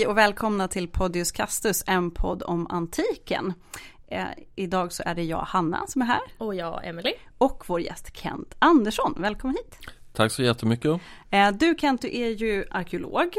Hej och välkomna till Podius Castus, en podd om antiken. Eh, idag så är det jag, Hanna, som är här. Och jag, Emily. Och vår gäst Kent Andersson. Välkommen hit. Tack så jättemycket. Eh, du Kent, du är ju arkeolog.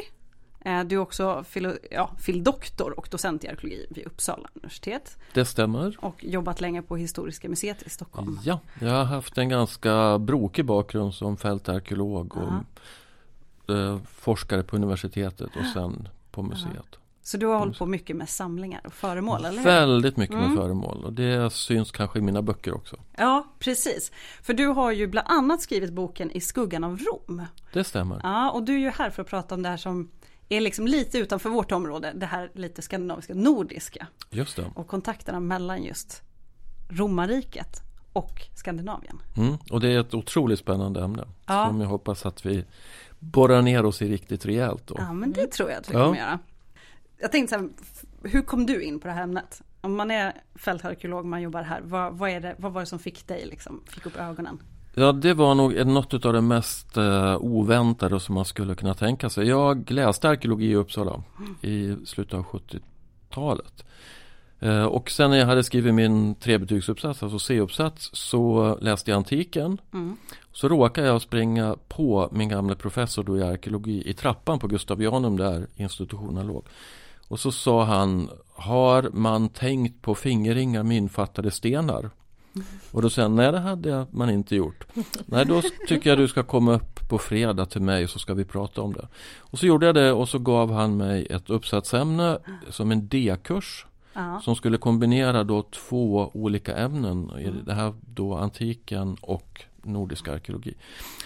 Eh, du är också fil, ja, fildoktor och docent i arkeologi vid Uppsala universitet. Det stämmer. Och jobbat länge på Historiska museet i Stockholm. Ja, jag har haft en ganska brokig bakgrund som fältarkeolog och eh, forskare på universitetet och sen på museet. Så du har hållit på mycket med samlingar och föremål, eller? Väldigt mycket med mm. föremål och det syns kanske i mina böcker också. Ja, precis. För du har ju bland annat skrivit boken I skuggan av Rom. Det stämmer. Ja, och du är ju här för att prata om det här som är liksom lite utanför vårt område, det här lite skandinaviska, nordiska. Just det. Och kontakterna mellan just romarriket och Skandinavien. Mm, och det är ett otroligt spännande ämne. Ja. Som jag hoppas att vi borrar ner oss i riktigt rejält. Då. Ja men det tror jag att vi kommer göra. Jag tänkte så här, hur kom du in på det här ämnet? Om man är fältarkeolog, man jobbar här, vad, vad, är det, vad var det som fick dig, liksom, fick upp ögonen? Ja, det var nog något av det mest uh, oväntade som man skulle kunna tänka sig. Jag läste arkeologi i Uppsala mm. i slutet av 70-talet. Uh, och sen när jag hade skrivit min trebetygsuppsats, alltså C-uppsats, så läste jag antiken. Mm. Så råkade jag springa på min gamla professor då i arkeologi i trappan på Gustavianum där institutionen låg. Och så sa han, har man tänkt på fingerringar med infattade stenar? Och då sa han, nej det hade man inte gjort. Nej då tycker jag du ska komma upp på fredag till mig så ska vi prata om det. Och så gjorde jag det och så gav han mig ett uppsatsämne som en D-kurs. Ja. Som skulle kombinera då två olika ämnen. Det här då antiken och nordisk arkeologi.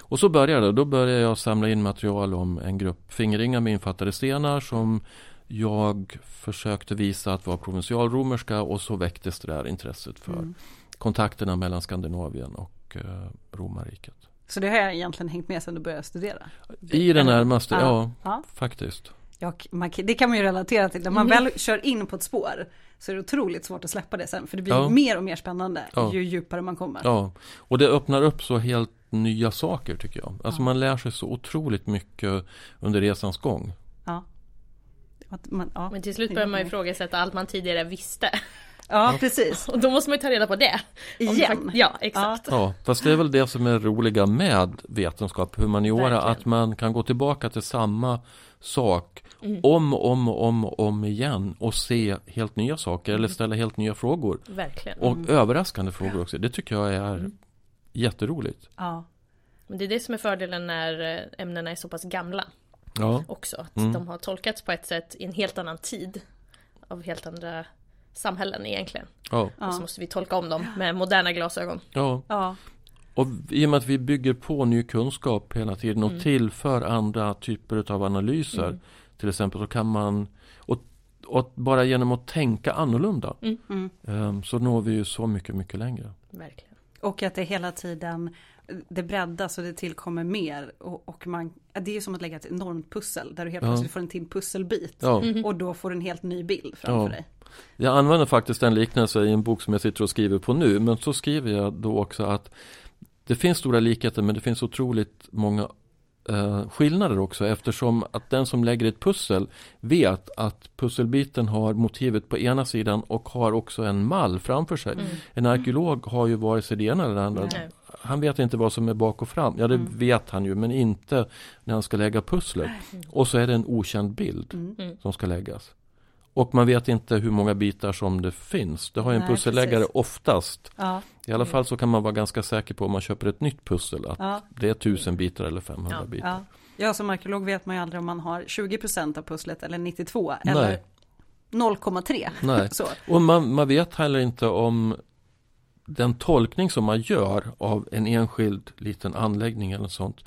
Och så började det. Då började jag samla in material om en grupp fingeringar med infattade stenar som jag försökte visa att var provinsialromerska och så väcktes det där intresset för mm. kontakterna mellan Skandinavien och eh, romarriket. Så det har egentligen hängt med sedan du började studera? I det närmaste, ja, ja, faktiskt. Ja, man, det kan man ju relatera till. När man mm. väl kör in på ett spår så är det otroligt svårt att släppa det sen. För det blir ja. mer och mer spännande ja. ju djupare man kommer. Ja, och det öppnar upp så helt nya saker tycker jag. Alltså man lär sig så otroligt mycket under resans gång. Ja. Man, ja. Men till slut börjar man ju ifrågasätta allt man tidigare visste. Ja, precis. Och då måste man ju ta reda på det. Igen. Ja, exakt. Ja, fast det är väl det som är roliga med vetenskap, humaniora, Verkligen. att man kan gå tillbaka till samma sak mm. om och om och om, om igen och se helt nya saker mm. eller ställa helt nya frågor. Verkligen. Och mm. överraskande frågor också. Det tycker jag är mm. jätteroligt. Ja. Men det är det som är fördelen när eh, ämnena är så pass gamla. Ja. Också. Att mm. de har tolkats på ett sätt i en helt annan tid. Av helt andra samhällen egentligen. Ja. Och så måste vi tolka om dem med moderna glasögon. Ja. ja. Och i och med att vi bygger på ny kunskap hela tiden och mm. tillför andra typer av analyser. Mm. Till exempel så kan man och, och bara genom att tänka annorlunda mm. um, så når vi ju så mycket, mycket längre. Verkligen. Och att det hela tiden det breddas och det tillkommer mer. Och, och man, det är som att lägga ett enormt pussel där du helt ja. plötsligt får en till pusselbit. Ja. Mm. Och då får du en helt ny bild framför ja. dig. Jag använder faktiskt en liknelse i en bok som jag sitter och skriver på nu. Men så skriver jag då också att det finns stora likheter men det finns otroligt många eh, skillnader också eftersom att den som lägger ett pussel vet att pusselbiten har motivet på ena sidan och har också en mall framför sig. Mm. En arkeolog har ju vare sig det ena eller det andra. Nej. Han vet inte vad som är bak och fram. Ja det mm. vet han ju men inte när han ska lägga pusslet. Och så är det en okänd bild mm. som ska läggas. Och man vet inte hur många bitar som det finns. Det har en Nej, pusselläggare precis. oftast. Ja. I alla fall så kan man vara ganska säker på om man köper ett nytt pussel att ja. det är tusen bitar eller 500 ja. bitar. Ja. ja, som arkeolog vet man ju aldrig om man har 20% av pusslet eller 92 Nej. eller 0,3. Nej, och man, man vet heller inte om den tolkning som man gör av en enskild liten anläggning eller sånt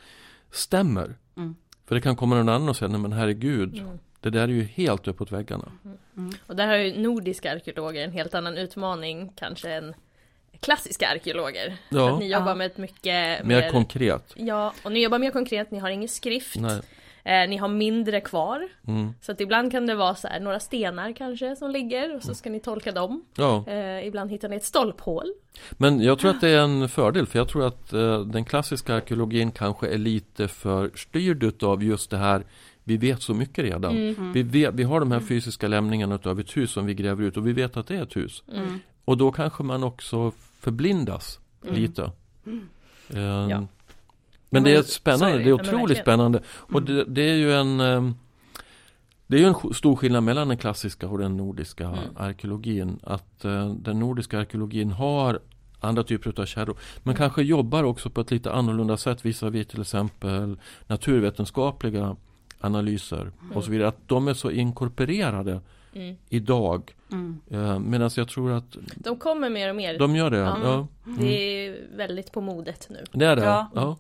stämmer. Mm. För det kan komma någon annan och säga, nej men herregud, mm. Det där är ju helt uppåt väggarna. Mm. Mm. Och där har ju nordiska arkeologer en helt annan utmaning kanske än klassiska arkeologer. Ja. Att ni jobbar med ett mycket mer, mer konkret. Ja, och ni jobbar mer konkret, ni har ingen skrift. Nej. Eh, ni har mindre kvar. Mm. Så att ibland kan det vara så här, några stenar kanske som ligger och så ska ni tolka dem. Ja. Eh, ibland hittar ni ett stolphål. Men jag tror att det är en fördel för jag tror att eh, den klassiska arkeologin kanske är lite för styrd av just det här vi vet så mycket redan. Mm. Vi, vet, vi har de här fysiska lämningarna av ett hus som vi gräver ut och vi vet att det är ett hus. Mm. Och då kanske man också förblindas mm. lite. Uh, ja. Men det är spännande, är det. det. är otroligt spännande. Och det, det, är ju en um, det är ju en stor skillnad mellan den klassiska och den nordiska mm. arkeologin. Att uh, den nordiska arkeologin har andra typer av källor. Men mm. kanske jobbar också på ett lite annorlunda sätt visar vi till exempel naturvetenskapliga analyser mm. och så vidare. Att de är så inkorporerade mm. idag. Mm. Uh, Medan jag tror att De kommer mer och mer. De gör det, ja. ja. Det är väldigt på modet nu. Det är det, ja. ja.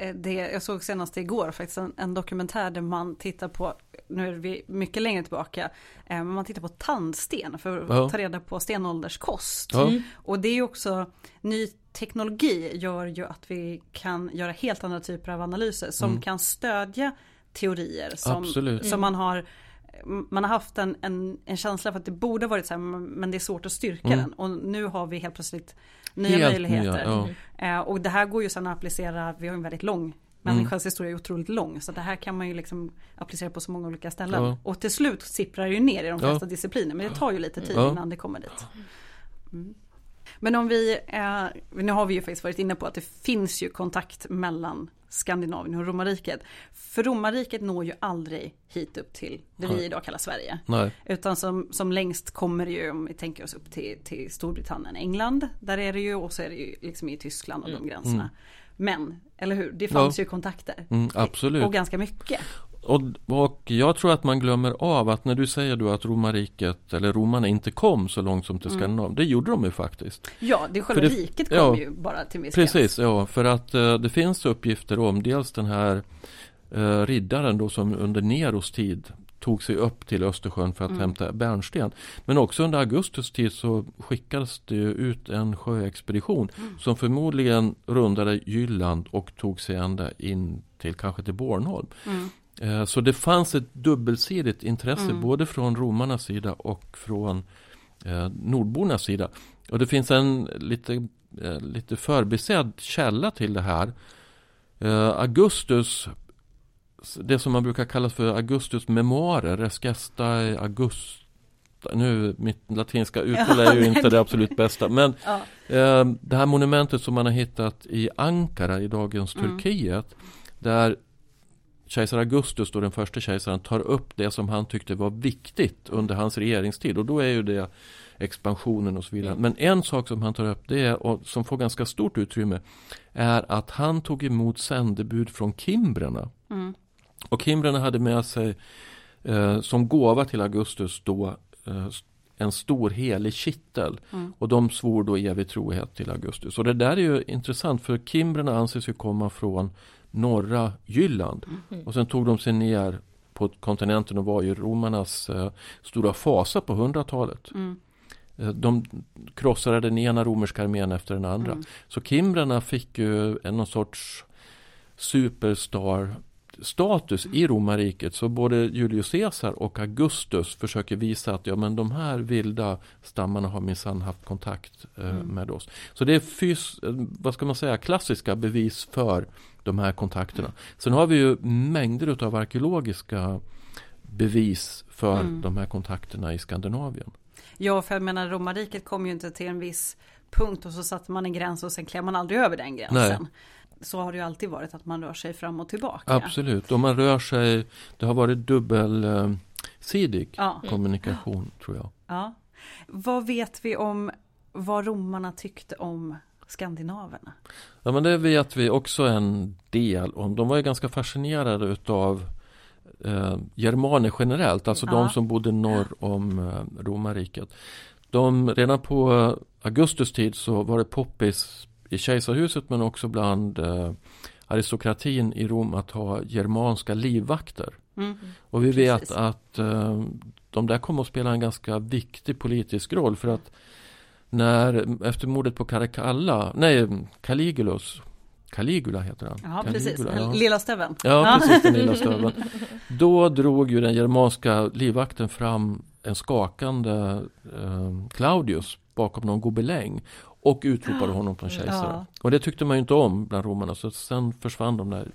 Eh, det, jag såg senast igår faktiskt en, en, dokumentär där man tittar på, nu är vi mycket längre tillbaka, eh, men man tittar på tandsten för att ja. ta reda på stenålderskost. Ja. Mm. Och det är ju också, ny teknologi gör ju att vi kan göra helt andra typer av analyser som mm. kan stödja teorier som, som mm. man har man har haft en, en, en, känsla för att det borde varit så här men det är svårt att styrka mm. den och nu har vi helt plötsligt nya helt möjligheter. Nya, ja. eh, och det här går ju sedan att applicera, vi har en väldigt lång Människans mm. historia är otroligt lång så det här kan man ju liksom applicera på så många olika ställen. Ja. Och till slut sipprar det ju ner i de flesta ja. discipliner men det tar ju lite tid innan det kommer dit. Mm. Men om vi, eh, nu har vi ju faktiskt varit inne på att det finns ju kontakt mellan Skandinavien och romarriket. För romarriket når ju aldrig hit upp till det vi idag kallar Sverige. Nej. Utan som, som längst kommer det ju, om vi tänker oss upp till, till Storbritannien, England. Där är det ju och så är det ju liksom i Tyskland och mm. de gränserna. Mm. Men, eller hur, det fanns ja. ju kontakter. Mm, absolut. Och ganska mycket. Och, och jag tror att man glömmer av att när du säger då att romarriket eller romarna inte kom så långt som till mm. Skandinavien. Det gjorde de ju faktiskt. Ja, det själva det, riket kom ja, ju bara till viss Precis, ja för att uh, det finns uppgifter om dels den här uh, riddaren då som under Neros tid tog sig upp till Östersjön för att mm. hämta bärnsten. Men också under Augustus tid så skickades det ut en sjöexpedition mm. som förmodligen rundade Jylland och tog sig ända in till kanske till Bornholm. Mm. Eh, så det fanns ett dubbelsidigt intresse mm. både från romarnas sida och från eh, nordbornas sida. Och det finns en lite, eh, lite förbisedd källa till det här. Augustus, det som man brukar kalla för Augustus memoarer, Resgestae August nu, mitt latinska uttal är ju inte det absolut bästa. Men ja. eh, det här monumentet som man har hittat i Ankara i dagens mm. Turkiet. Där kejsar Augustus, då den första kejsaren, tar upp det som han tyckte var viktigt under hans regeringstid. Och då är ju det expansionen och så vidare. Men en sak som han tar upp, det är, och som får ganska stort utrymme, är att han tog emot sändebud från kimbrerna. Mm. Och kimbrerna hade med sig eh, som gåva till Augustus då eh, en stor helig kittel. Mm. Och de svor då evig trohet till Augustus. Och det där är ju intressant för kimbrerna anses ju komma från norra Jylland. Mm. Och sen tog de sig ner på kontinenten och var ju romarnas eh, stora fasa på 100-talet. Mm. Eh, de krossade den ena romerska armén efter den andra. Mm. Så kimbrarna fick ju en någon sorts superstar status i romarriket. Så både Julius Caesar och Augustus försöker visa att ja, men de här vilda stammarna har minsann haft kontakt eh, mm. med oss. Så det är fys, eh, vad ska man säga, klassiska bevis för de här kontakterna. Sen har vi ju mängder av arkeologiska bevis för mm. de här kontakterna i Skandinavien. Ja, för jag menar romarriket kom ju inte till en viss punkt och så satte man en gräns och sen klev man aldrig över den gränsen. Nej. Så har det ju alltid varit att man rör sig fram och tillbaka. Absolut, och man rör sig, det har varit dubbelsidig ja. kommunikation tror jag. Ja. Vad vet vi om vad romarna tyckte om skandinaverna? Ja men det vet vi också en del om. De var ju ganska fascinerade utav eh, germaner generellt, alltså ja. de som bodde norr om eh, romarriket. De, redan på Augustus tid så var det poppis i kejsarhuset men också bland eh, aristokratin i Rom att ha germanska livvakter. Mm. Och vi vet Precis. att eh, de där kommer att spela en ganska viktig politisk roll för att när efter mordet på Caracalla, nej Caligulus Caligula heter han. Ja, precis. Ja. Lilla stöveln. Ja, precis. Den lilla stöveln. Då drog ju den germanska livvakten fram en skakande eh, Claudius bakom någon gobeläng och utropade honom på en kejsare. Ja. Och det tyckte man ju inte om bland romarna så sen försvann de där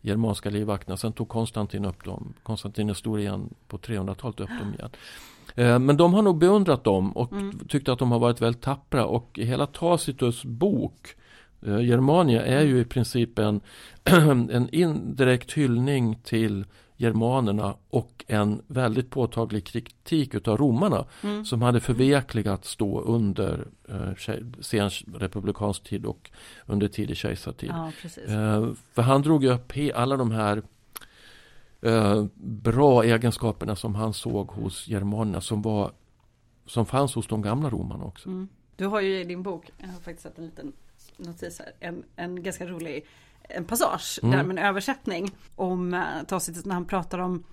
germanska livvakterna. Sen tog Konstantin upp dem. Konstantin den store igen på 300-talet upp dem igen. Eh, men de har nog beundrat dem och mm. tyckte att de har varit väldigt tappra och hela Tacitus bok eh, Germania är ju i princip en, en indirekt hyllning till germanerna och en väldigt påtaglig kritik utav romarna mm. som hade förvekligat stå under eh, sen republikansk tid och under tidig kejsartid. Ja, eh, för han drog upp alla de här eh, bra egenskaperna som han såg hos germanerna som, var, som fanns hos de gamla romarna också. Mm. Du har ju i din bok, jag har faktiskt sett en liten notis här, en, en ganska rolig en passage mm. där med en översättning om eh, Tacitus när han pratar om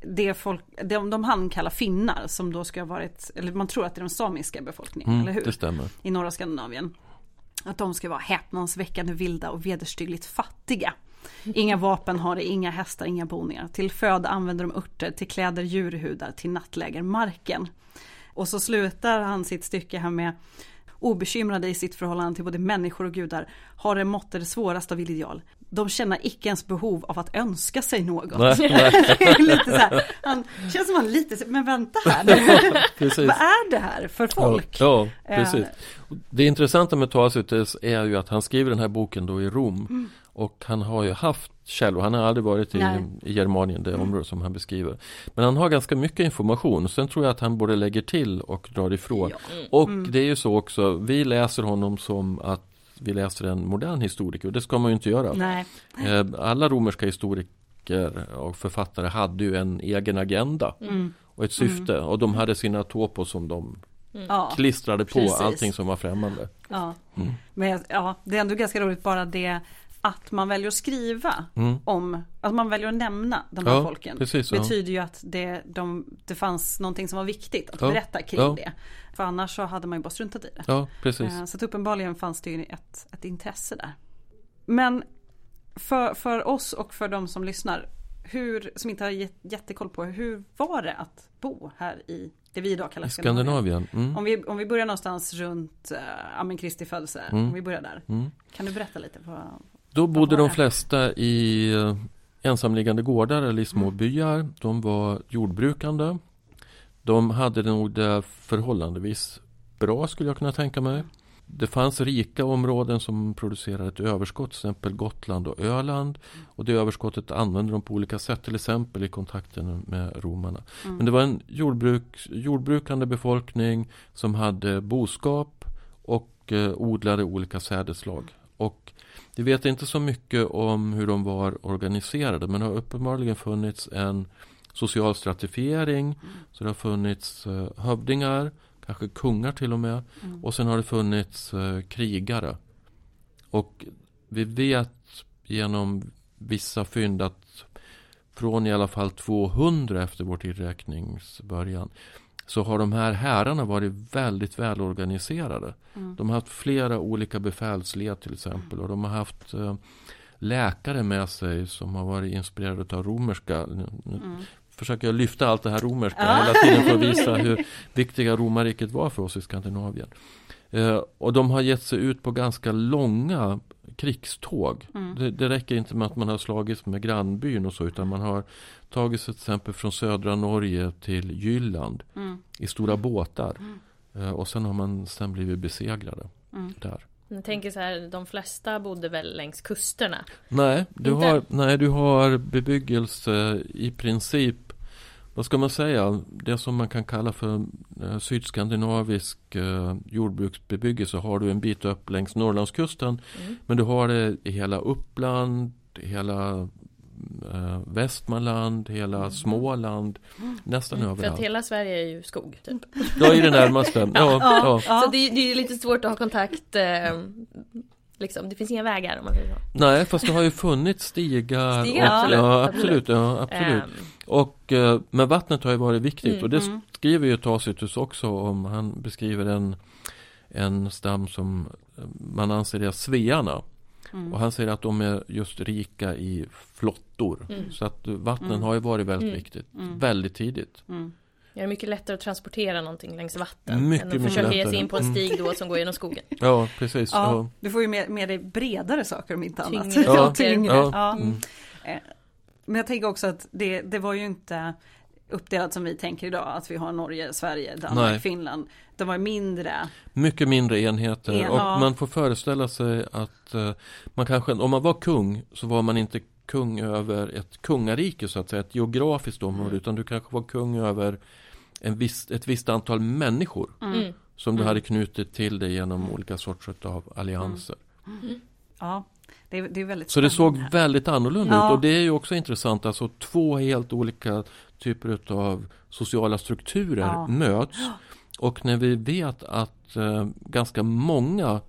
det folk, de, de han kallar finnar som då ska ha varit, eller man tror att det är den samiska befolkningen, mm, eller hur? Det stämmer. I norra Skandinavien. Att de ska vara häpnadsväckande vilda och vederstyggligt fattiga. Inga vapen har de, inga hästar, inga boningar. Till föda använder de örter, till kläder djurhudar, till nattläger marken. Och så slutar han sitt stycke här med obekymrade i sitt förhållande till både människor och gudar, har en måtte det svåraste av ideal. De känner icke ens behov av att önska sig något. Lite så här, han känns som han lite, men vänta här Vad är det här för folk? Ja, ja precis. Det intressanta med Tacitus är ju att han skriver den här boken då i Rom. Mm. Och han har ju haft källor, han har aldrig varit i, i Germanien, det mm. område som han beskriver. Men han har ganska mycket information, sen tror jag att han både lägger till och drar ifrån. Ja. Mm. Och mm. det är ju så också, vi läser honom som att vi läser en modern historiker, och det ska man ju inte göra. Nej. Eh, alla romerska historiker och författare hade ju en egen agenda mm. och ett syfte mm. och de hade sina topos som de Mm. klistrade på Precis. allting som var främmande. Ja. Mm. Men ja, det är ändå ganska roligt bara det att man väljer att skriva mm. om, att man väljer att nämna de här ja, folken. Precis, betyder ju att det, de, det fanns någonting som var viktigt att ja, berätta kring ja. det. För annars så hade man ju bara struntat i det. Ja, precis. Eh, så att uppenbarligen fanns det ju ett, ett intresse där. Men för, för oss och för de som lyssnar, hur, som inte har jättekoll på, hur var det att bo här i det vi idag kallar Skandinavien? Mm. Om, vi, om vi börjar någonstans runt äh, Kristi födelse, mm. om vi börjar där. Mm. Kan du berätta lite? På, då bodde de flesta i eh, ensamliggande gårdar eller i små mm. byar. De var jordbrukande. De hade nog det förhållandevis bra skulle jag kunna tänka mig. Det fanns rika områden som producerade ett överskott, till exempel Gotland och Öland. Och det överskottet använde de på olika sätt, till exempel i kontakten med romarna. Mm. Men det var en jordbruk, jordbrukande befolkning som hade boskap och eh, odlade olika sädeslag. Och vi vet inte så mycket om hur de var organiserade men det har uppenbarligen funnits en social stratifiering. Mm. Så det har funnits uh, hövdingar, kanske kungar till och med. Mm. Och sen har det funnits uh, krigare. Och vi vet genom vissa fynd att från i alla fall 200 efter vår tidräknings början så har de här herrarna varit väldigt välorganiserade. Mm. De har haft flera olika befälsled till exempel och de har haft eh, läkare med sig som har varit inspirerade av romerska. Mm. Försöker jag lyfta allt det här romerska ja. hela tiden för att visa hur viktiga romarriket var för oss i Skandinavien. Eh, och de har gett sig ut på ganska långa krigståg. Mm. Det, det, räcker inte med att man har slagits med grannbyn och så utan man har tagit sig till exempel från södra Norge till Jylland mm. i stora båtar. Mm. Eh, och sen har man sen blivit besegrade mm. där. Jag tänker så här, de flesta bodde väl längs kusterna? Nej, du, har, nej, du har bebyggelse i princip vad ska man säga, det som man kan kalla för eh, sydskandinavisk eh, jordbruksbebyggelse har du en bit upp längs Norrlandskusten. Mm. Men du har det i hela Uppland, hela eh, Västmanland, hela mm. Småland, mm. nästan mm, överallt. För att hela Sverige är ju skog, typ. Ja, i det närmaste. ja, ja, ja. Så det, det är lite svårt att ha kontakt eh, Liksom, det finns inga vägar om man säger så. Nej, fast det har ju funnits stigar. stigar och, ja, absolut. Ja, absolut. Um. Och, eh, men vattnet har ju varit viktigt mm, och det mm. skriver ju Tacitus också om. Han beskriver en, en stam som man anser är svearna. Mm. Och han säger att de är just rika i flottor. Mm. Så att vattnen mm. har ju varit väldigt mm. viktigt. Väldigt tidigt. Ja, det är mycket lättare att transportera någonting längs vatten mycket, än att försöka ge sig in på en stig då som går genom skogen. Ja, precis. Ja, ja. Du får ju med, med dig bredare saker om inte annat. Tyngre. Ja, tyngre. Ja. Mm. Eh, men jag tänker också att det, det var ju inte uppdelat som vi tänker idag, att vi har Norge, Sverige, Danmark, Nej. Finland. De var mindre. Mycket mindre enheter en, och man får föreställa sig att uh, man kanske, om man var kung så var man inte kung över ett kungarike så att säga, ett geografiskt område, mm. utan du kanske var kung över en viss, ett visst antal människor mm. mm. som du mm. hade knutit till dig genom olika sorter av allianser. Mm. Ja, det är, det är väldigt Så det såg väldigt annorlunda ja. ut och det är ju också intressant, alltså två helt olika typer av sociala strukturer ja. möts. Och när vi vet att eh, ganska många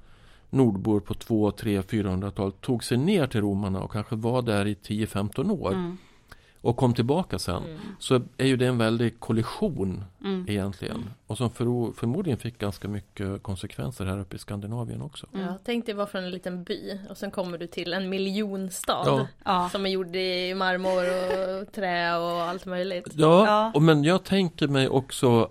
nordbor på 2, 3, 400-talet tog sig ner till romarna och kanske var där i 10-15 år. Mm. Och kom tillbaka sen. Mm. Så är ju det en väldig kollision mm. egentligen. Och som för, förmodligen fick ganska mycket konsekvenser här uppe i Skandinavien också. Ja, tänk dig vara från en liten by och sen kommer du till en miljonstad. Ja. Som är gjord i marmor och trä och allt möjligt. Ja, ja. Och, men jag tänker mig också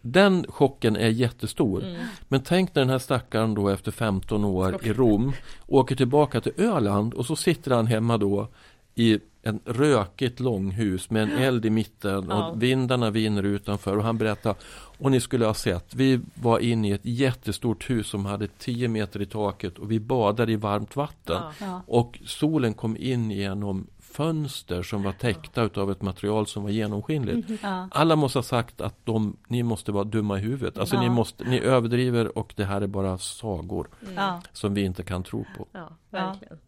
den chocken är jättestor. Mm. Men tänk när den här stackaren då efter 15 år i Rom åker tillbaka till Öland och så sitter han hemma då i en rökigt långhus med en eld i mitten och ja. vindarna viner utanför och han berättar och ni skulle ha sett, vi var inne i ett jättestort hus som hade 10 meter i taket och vi badade i varmt vatten ja. och solen kom in genom fönster som var täckta av ett material som var genomskinligt. Mm. Ja. Alla måste ha sagt att de, ni måste vara dumma i huvudet. Alltså ja. ni, måste, ni överdriver och det här är bara sagor mm. som vi inte kan tro på. Ja, verkligen.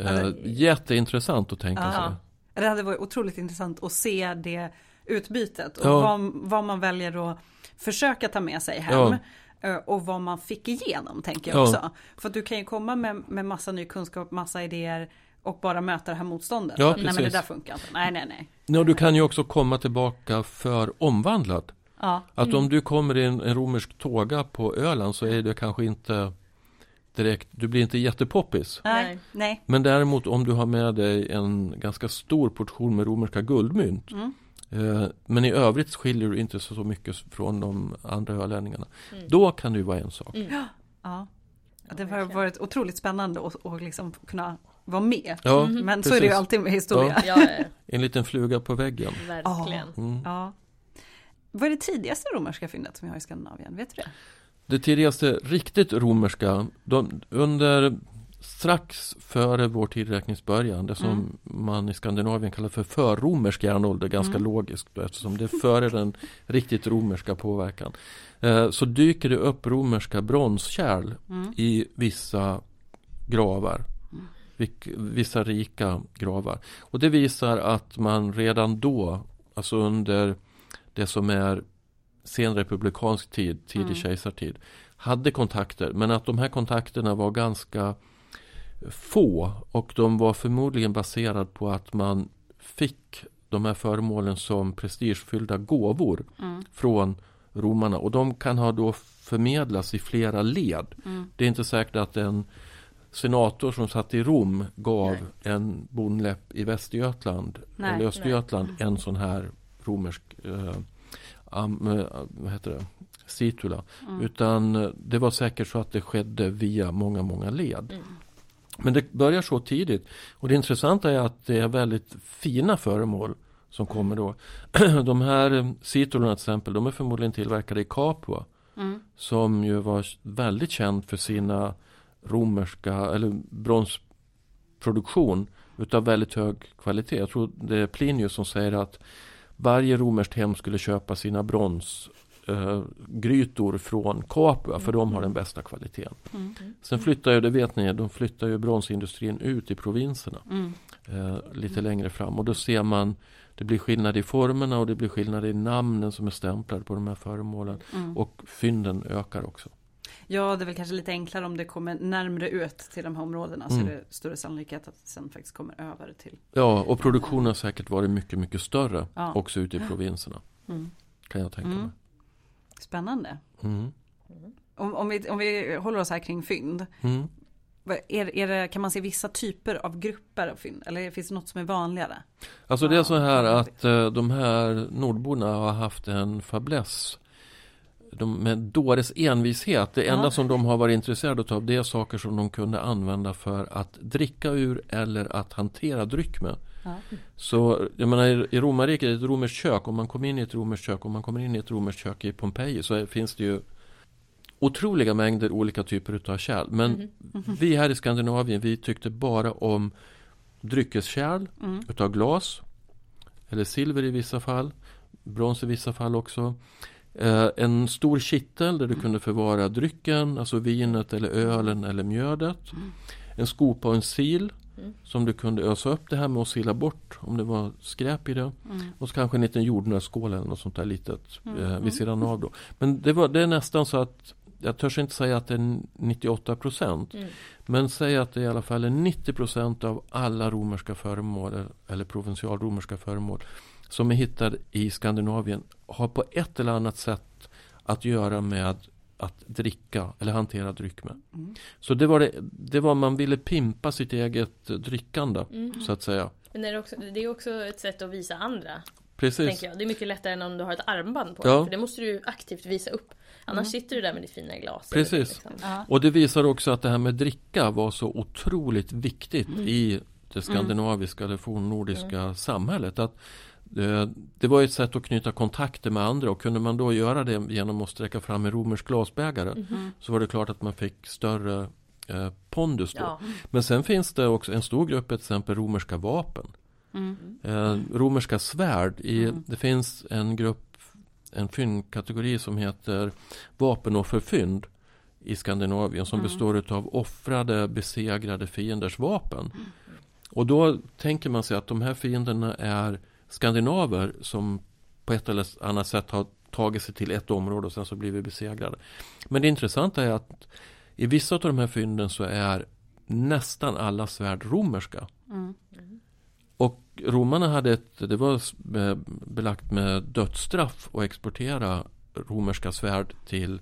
Eh, jätteintressant att tänka sig. Det hade varit otroligt intressant att se det utbytet och vad, vad, man väljer att försöka ta med sig hem. Eh, och vad man fick igenom tänker jag också. För att du kan ju komma med, med massa ny kunskap, massa idéer och bara möta det här motståndet. Ja, nej men det där funkar inte. Nej, nej, nej. Ja, du kan ju också komma tillbaka för omvandlad. Ja. Att mm. om du kommer i en, en, romersk tåga på Öland så är det kanske inte direkt, du blir inte jättepoppis. Nej. nej. Men däremot om du har med dig en ganska stor portion med romerska guldmynt. Mm. Eh, men i övrigt skiljer du inte så mycket från de andra ölänningarna. Mm. Då kan det ju vara en sak. Mm. Ja. Det har varit otroligt spännande att liksom kunna vara med. Ja, mm. Men precis. så är det ju alltid med historia. Ja. en liten fluga på väggen. Verkligen. Mm. Ja. Vad är det tidigaste romerska fyndet som vi har i Skandinavien? Vet du det? Det tidigaste riktigt romerska, de, under strax före vår tidräknings början, det som mm. man i Skandinavien kallar för förromersk järnålder, ganska mm. logiskt eftersom det är före den riktigt romerska påverkan. Eh, så dyker det upp romerska bronskärl mm. i vissa gravar vissa rika gravar. Och det visar att man redan då, alltså under det som är sen republikansk tid, tidig mm. kejsartid, hade kontakter. Men att de här kontakterna var ganska få och de var förmodligen baserade på att man fick de här föremålen som prestigefyllda gåvor mm. från romarna. Och de kan ha då förmedlats i flera led. Mm. Det är inte säkert att en senator som satt i Rom gav nej. en bonläpp i Västergötland nej, eller Östergötland nej. en sån här romersk eh, eh, vad heter det? situla. Mm. Utan eh, det var säkert så att det skedde via många, många led. Mm. Men det börjar så tidigt. Och det intressanta är att det är väldigt fina föremål som kommer då. De här situlorna till exempel, de är förmodligen tillverkade i Capua. Mm. Som ju var väldigt känd för sina romerska eller bronsproduktion utav väldigt hög kvalitet. Jag tror det är Plinius som säger att varje romerskt hem skulle köpa sina bronsgrytor eh, från Capua för de har den bästa kvaliteten. Mm. Sen flyttar ju, det vet ni, de flyttar ju bronsindustrin ut i provinserna mm. eh, lite längre fram och då ser man det blir skillnad i formerna och det blir skillnad i namnen som är stämplade på de här föremålen mm. och fynden ökar också. Ja, det är väl kanske lite enklare om det kommer närmre ut till de här områdena mm. så är det större sannolikhet att det sen faktiskt kommer över till. Ja, och produktionen har säkert varit mycket, mycket större ja. också ute i provinserna. Mm. Kan jag tänka mm. mig. Spännande. Mm. Om, om, vi, om vi håller oss här kring fynd. Mm. är, är det, kan man se vissa typer av grupper av fynd? Eller finns det något som är vanligare? Alltså det är så här att uh, de här nordborna har haft en fäbless de, med dåres envishet. Det enda ja. som de har varit intresserade av det är saker som de kunde använda för att dricka ur eller att hantera dryck med. Ja. Så jag menar i romarriket, ett romerskt kök, om man kommer in i ett romerskt kök, om man kommer in i ett romerskt kök i Pompeji så finns det ju otroliga mängder olika typer av kärl. Men mm. Mm. vi här i Skandinavien, vi tyckte bara om dryckeskärl mm. utav glas. Eller silver i vissa fall. Brons i vissa fall också. Eh, en stor kittel där du mm. kunde förvara drycken, alltså vinet eller ölen eller mjödet. Mm. En skopa och en sil mm. som du kunde ösa upp det här med och sila bort om det var skräp i det. Mm. Och så kanske en liten jordnötsskål eller något sånt där litet eh, vid sidan av då. Men det, var, det är nästan så att jag törs inte säga att det är 98 procent. Mm. Men säg att det i alla fall är 90 procent av alla romerska föremål eller provinsialromerska föremål som är hittade i Skandinavien har på ett eller annat sätt att göra med att dricka eller hantera dryck med. Mm. Så det var det, det var man ville pimpa sitt eget drickande mm. så att säga. Men är det, också, det är också ett sätt att visa andra. Precis. Det är mycket lättare än om du har ett armband på ja. dig. För det måste du aktivt visa upp. Annars mm. sitter du där med ditt fina glas. Precis. Liksom. Ja. Och det visar också att det här med dricka var så otroligt viktigt mm. i det skandinaviska eller fornnordiska mm. samhället. Att det, det, var ett sätt att knyta kontakter med andra och kunde man då göra det genom att sträcka fram en romersk glasbägare mm. så var det klart att man fick större eh, pondus då. Ja. Men sen finns det också en stor grupp, till exempel romerska vapen. Mm. Eh, romerska svärd. I, mm. Det finns en grupp, en fyndkategori som heter vapenofferfynd i Skandinavien som mm. består av offrade besegrade fienders vapen. Mm. Och då tänker man sig att de här fienderna är skandinaver som på ett eller annat sätt har tagit sig till ett område och sen så blir vi besegrade. Men det intressanta är att i vissa av de här fynden så är nästan alla svärd romerska. Mm. Och romarna hade ett, det var belagt med dödsstraff att exportera romerska svärd till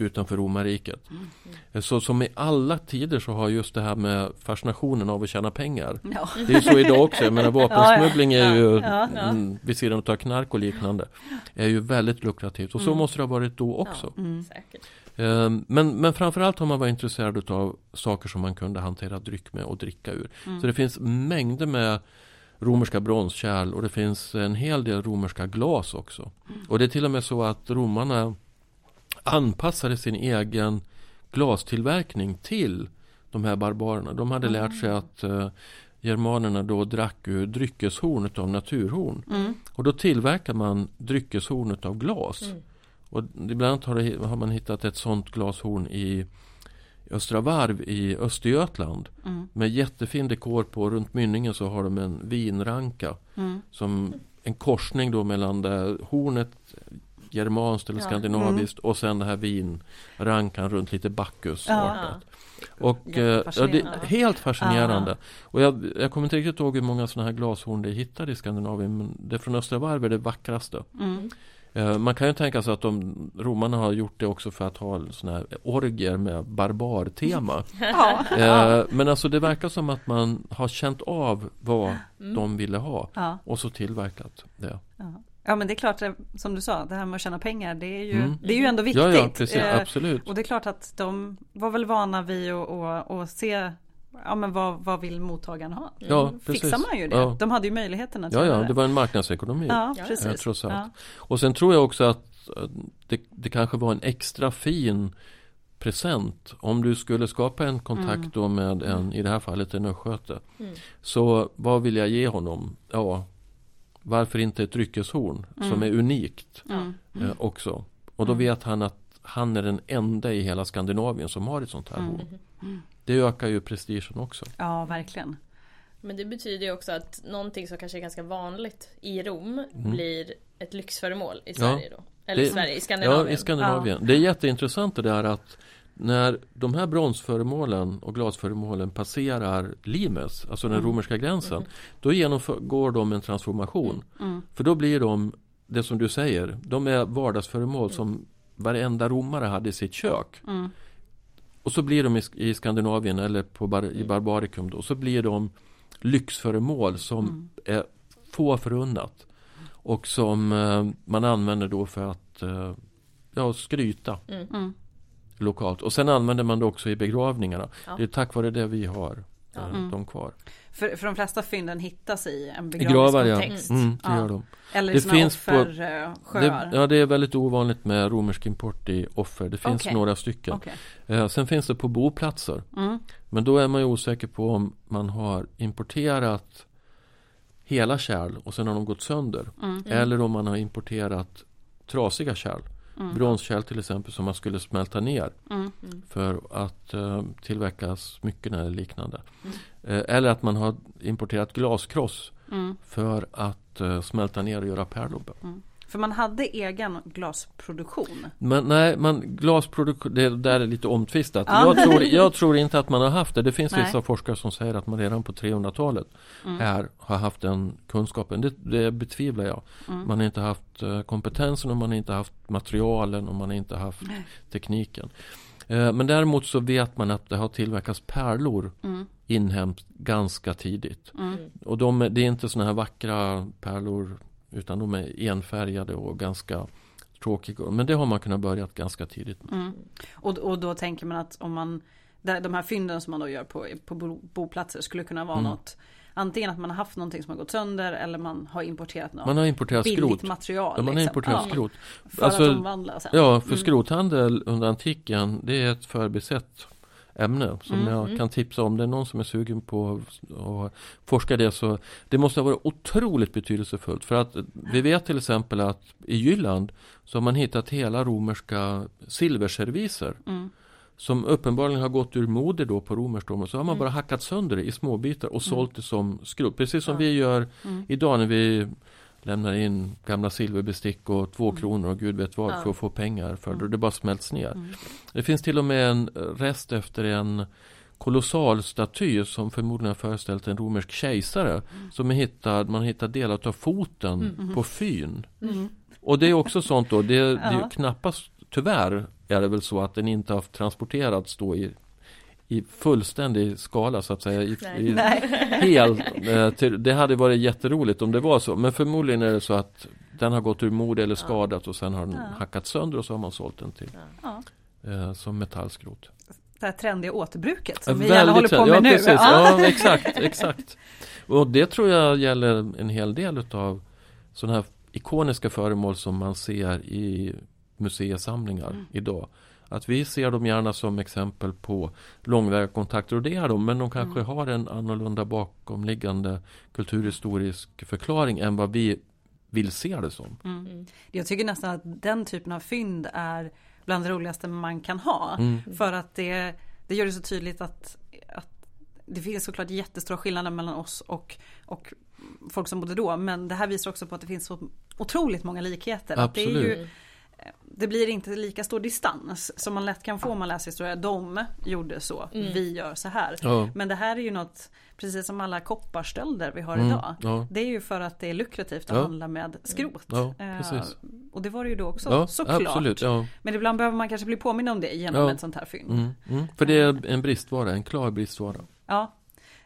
utanför romarriket. Mm, mm. Så som i alla tider så har just det här med fascinationen av att tjäna pengar. Ja. Det är så idag också. Jag menar vapensmuggling är ju ja, ja, mm, vid sidan av knark och liknande. Är ju väldigt lukrativt och så mm. måste det ha varit då också. Mm. Ehm, men, men framförallt har man varit intresserad av saker som man kunde hantera dryck med och dricka ur. Mm. Så det finns mängder med romerska bronskärl och det finns en hel del romerska glas också. Och det är till och med så att romarna anpassade sin egen glastillverkning till de här barbarerna. De hade mm. lärt sig att uh, germanerna då drack ur dryckeshorn av naturhorn. Mm. Och då tillverkar man dryckeshorn av glas. Mm. Och ibland har, det, har, man hittat ett sånt glashorn i Östra Varv i Östergötland. Mm. Med jättefin dekor på. Runt mynningen så har de en vinranka. Mm. Som en korsning då mellan det hornet germanskt eller ja. skandinaviskt mm. och sen det här vinrankan runt lite Bacchus. Ja. Och eh, ja, det är helt fascinerande. Och jag, jag kommer inte riktigt ihåg hur många sådana här glashorn det hittade i Skandinavien men det från Östra Varv är det vackraste. Mm. Eh, man kan ju tänka sig att de romarna har gjort det också för att ha sådana här orger med barbartema. ja. Eh, men alltså det verkar som att man har känt av vad mm. de ville ha och så tillverkat det. Ja men det är klart, eh, som du sa, det här med att tjäna pengar det är ju, mm. det är ju ändå viktigt. Ja, ja precis, eh, absolut. Och det är klart att de var väl vana vid att se Ja men vad, vad vill mottagaren ha? Ja, mm. Fixar man ju det. Ja. De hade ju möjligheten att ja, göra det. Ja, det var en marknadsekonomi. Ja, precis. Trots allt. Ja. Och sen tror jag också att det, det kanske var en extra fin present. Om du skulle skapa en kontakt mm. då med en, i det här fallet en östgöte. Mm. Så vad vill jag ge honom? Ja, varför inte ett dryckeshorn mm. som är unikt mm. eh, också. Och då mm. vet han att han är den enda i hela Skandinavien som har ett sånt här horn. Mm. Det ökar ju prestigen också. Ja, verkligen. Men det betyder ju också att någonting som kanske är ganska vanligt i Rom mm. blir ett lyxföremål i Sverige ja. då. Eller det, i Sverige, i Skandinavien. Ja, i Skandinavien. Ja. Det är jätteintressant det där att när de här bronsföremålen och glasföremålen passerar limes, alltså den mm. romerska gränsen, mm. då genomgår de en transformation. Mm. mm. För då blir de, det som du säger, de är vardagsföremål mm. som varenda romare hade i sitt kök. Mm. och så blir de i, i Skandinavien eller på bar, i mm. Barbarikum då, så blir de lyxföremål som mm. är få förunnat. Och som eh, man använder då för att eh, ja, skryta mm. Mm. lokalt. Och sen använder man det också i begravningarna. Ja. Det är tack vare det vi har ja. eh, mm. dem kvar. För, för de flesta fynden hittas i en begravningskontext. Ja. Mm, det gör de. Eller det finns offersjöar. Det, ja, det är väldigt ovanligt med romersk import i offer. Det finns okay. några stycken. Okay. Eh, sen finns det på boplatser. Mm. Men då är man ju osäker på om man har importerat hela kärl och sen har de gått sönder. Mm. Eller om man har importerat trasiga kärl. Mm. Bronskärl till exempel som man skulle smälta ner mm. för att uh, tillverka smycken eller liknande. Mm. Uh, eller att man har importerat glaskross mm. för att uh, smälta ner och göra pärlor. Mm. För man hade egen glasproduktion? Men, nej, man, glasproduktion, det där är lite omtvistat. Ja. Jag, tror, jag tror inte att man har haft det. Det finns nej. vissa forskare som säger att man redan på 300-talet mm. här har haft den kunskapen. Det, det betvivlar jag. Mm. Man har inte haft uh, kompetensen och man har inte haft materialen och man har inte haft nej. tekniken. Uh, men däremot så vet man att det har tillverkats pärlor mm. inhemskt ganska tidigt. Mm. Och de, det är inte sådana här vackra pärlor utan de är enfärgade och ganska tråkiga. Men det har man kunnat börja ganska tidigt med. Mm. Och, och då tänker man att om man de här fynden som man då gör på, på boplatser skulle kunna vara mm. något Antingen att man har haft någonting som har gått sönder eller man har importerat något man har importerat billigt skrot. material. Ja, man har liksom. importerat ja. skrot. För alltså, att omvandla sen. Ja, för mm. skrothandel under antiken det är ett förbisett ämne som mm. jag mm. kan tipsa om. Det är någon som är sugen på att forska det så det måste ha varit otroligt betydelsefullt. För att vi vet till exempel att i Jylland så har man hittat hela romerska silverserviser. Mm. Som uppenbarligen har gått ur mode då på romerskt och så har man mm. bara hackat sönder det i små bitar och mm. sålt det som skrot. Precis som ja. vi gör mm. idag när vi lämnar in gamla silverbestick och två mm. kronor och gud vet vad ja. för att få pengar för det. Mm. Det bara smälts ner. Mm. Det finns till och med en rest efter en kolossal staty som förmodligen har föreställt en romersk kejsare. Mm. Som är hittad, man hittar delar av foten mm, mm. på fyn. Och det är också sånt då, det, det är knappast, tyvärr är det väl så att den inte har transporterats då i i fullständig skala så att säga. I, i hel, eh, till, det hade varit jätteroligt om det var så. Men förmodligen är det så att den har gått ur mode eller skadat och sen har den ja. hackat sönder och så har man sålt den till ja. eh, som metallskrot. Det här trendiga återbruket som ja, vi gärna håller på med ja, nu. Precis. Ja, exakt, exakt. Och det tror jag gäller en hel del utav sådana här ikoniska föremål som man ser i museisamlingar mm. idag. Att vi ser dem gärna som exempel på långväga kontakter och det är de men de kanske mm. har en annorlunda bakomliggande kulturhistorisk förklaring än vad vi vill se det som. Mm. mm. Jag tycker nästan att den typen av fynd är bland det roligaste man kan ha. Mm. För att det, det gör det så tydligt att, att det finns såklart jättestora skillnader mellan oss och, och folk som bodde då. Men det här visar också på att det finns så otroligt många likheter. Absolut. Att det är ju, det blir inte lika stor distans som man lätt kan få om man läser historia. De gjorde så, mm. vi gör så här. Ja. Men det här är ju något, precis som alla kopparstölder vi har mm. idag. Ja. Det är ju för att det är lukrativt att ja. handla med skrot. Eh, och det var det ju då också ja, såklart. Absolut, Men ibland behöver man kanske bli påminn om det genom ett sånt här fynd. Mm. mm. För det är en bristvara, en klar bristvara. Ja,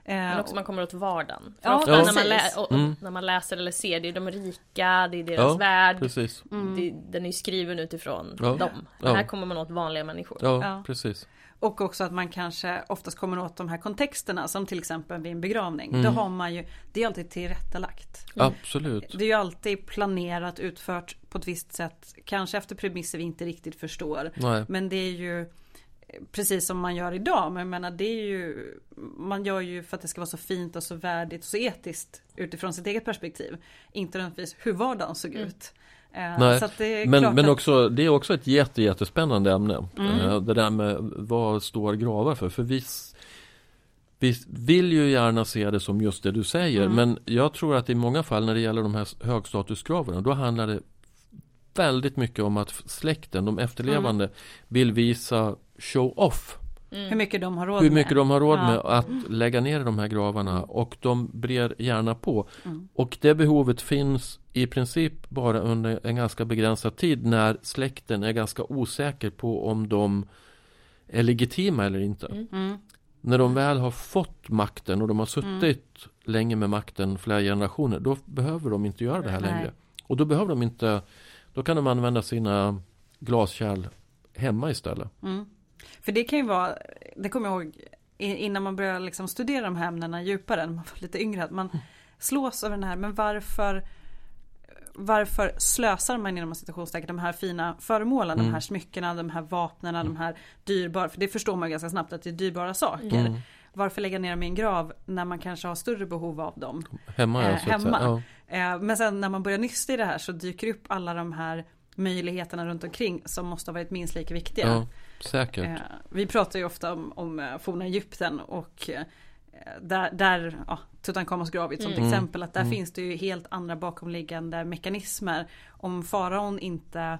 men också man kommer åt vardagen. För ja, ofta när man, lä- och, och mm. när man läser eller ser, det är de rika, det är deras ja, värld. Precis. Mm. Det, den är skriven utifrån ja. dem. Men här kommer man åt vanliga människor. Ja, precis. Och också att man kanske oftast kommer åt de här kontexterna som till exempel vid en begravning. Mm. Då har man ju, det är alltid tillrättalagt. Absolut. Det är ju alltid planerat, utfört på ett visst sätt. Kanske efter premisser vi inte riktigt förstår. Nej. Men det är ju precis som man gör idag. Men jag menar det är ju Man gör ju för att det ska vara så fint och så värdigt och så etiskt utifrån sitt eget perspektiv. Inte nödvändigtvis hur vardagen såg mm. ut. Eh, Nej, men, men också, det är också ett jätte, jättespännande ämne. Mm. Eh, det där med vad står gravar för. För vi, vi vill ju gärna se det som just det du säger. Mm. Men jag tror att i många fall när det gäller de här högstatusgravarna. Då handlar det väldigt mycket om att släkten, de efterlevande, mm. vill visa show-off. Mm. Hur mycket de har råd Hur mycket med. de har råd ja. med att lägga ner de här gravarna och de brer gärna på. Mm. Och det behovet finns i princip bara under en ganska begränsad tid när släkten är ganska osäker på om de är legitima eller inte. Mm. mm. När de väl har fått makten och de har suttit mm. länge med makten, flera generationer, då behöver de inte göra det här Nej. längre. Och då behöver de inte, då kan de använda sina glaskärl hemma istället. Mm. För det kan ju vara, det kommer jag ihåg innan man börjar liksom studera de här ämnena djupare, när man var lite yngre, att man slås av den här, men varför varför slösar man inom citationstecken de här fina föremålen, mm. de här smyckena, de här vapnen, mm. de här dyrbara, för det förstår man ganska snabbt att det är dyrbara saker. Mm. Varför lägga ner dem i en grav när man kanske har större behov av dem? Hemma, eh, hemma. Ja. Eh, men sen när man börjar nysta i det här så dyker upp alla de här möjligheterna runt omkring som måste ha varit minst lika viktiga. Ja, säkert. Eh, vi pratar ju ofta om, om eh, forna Egypten och eh, där, där ja, Tutankhamons grav som mm. exempel att där mm. finns det ju helt andra bakomliggande mekanismer. Om faraon inte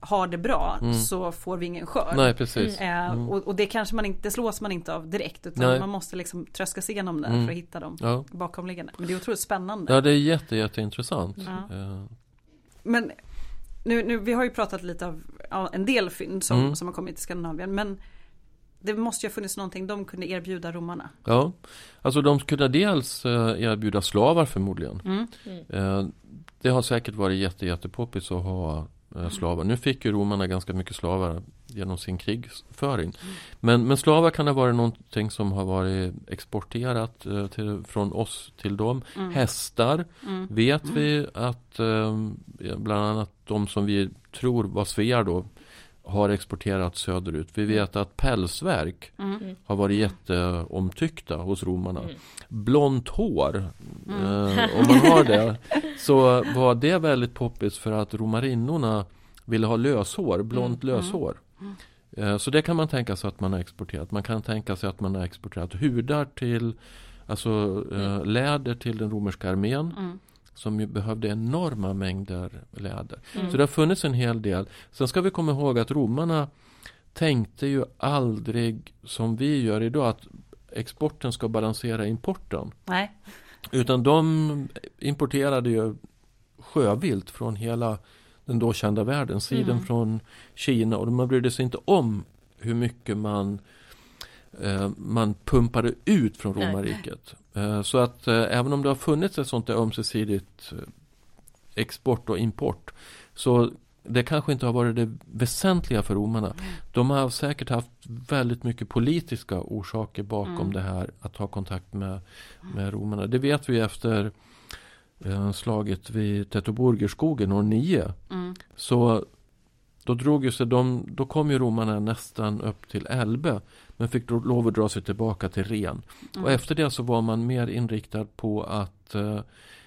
har det bra mm. så får vi ingen skörd. Nej, precis. Mm. och, och, det kanske man inte, det slås man inte av direkt utan Nej. man måste liksom tröska sig igenom det mm. för att hitta dem ja. bakomliggande. Men det är otroligt spännande. Ja, det är jätte, jätteintressant. Ja. Men nu, nu, vi har ju pratat lite av ja, en del fynd som, mm. som har kommit till Skandinavien men det måste ju ha funnits någonting de kunde erbjuda romarna. Ja, alltså de kunde dels eh, erbjuda slavar förmodligen. Mm. Mm. Det har säkert varit jätte, jättepoppis att ha Eh, slavar. Nu fick ju romarna ganska mycket slavar genom sin krigföring. Men, men slavar kan ha varit någonting som har varit exporterat eh, till, från oss till dem. Mm. Hästar mm. vet vi att eh, bland annat de som vi tror var svear då har exporterats söderut. Vi vet att pälsverk mm. har varit jätteomtyckta hos romarna. Mm. Blont hår, mm. eh, om man har det, så var det väldigt poppis för att romarinnorna ville ha löshår, blont mm. löshår. Mm. Eh, så det kan man tänka sig att man har exporterat. Man kan tänka sig att man har exporterat hudar till, alltså eh, läder till den romerska armén. Som ju behövde enorma mängder läder. Mm. Så det har funnits en hel del. Sen ska vi komma ihåg att romarna tänkte ju aldrig som vi gör idag att exporten ska balansera importen. Nej. Utan de importerade ju sjövilt från hela den då kända världen, sidan mm. från Kina och man brydde sig inte om hur mycket man eh, man pumpade ut från romarriket. Eh, så att eh, även om det har funnits ett sånt där ömsesidigt eh, export och import så det kanske inte har varit det väsentliga för romarna. De har säkert haft väldigt mycket politiska orsaker bakom mm. det här att ha kontakt med, med romarna. Det vet vi efter eh, slaget vid Tetoburgerskogen år 9. Mm. Så då drog ju sig de, då kom ju romarna nästan upp till Elbe. Men fick då lov att dra sig tillbaka till Ren. Mm. Och efter det så var man mer inriktad på att uh,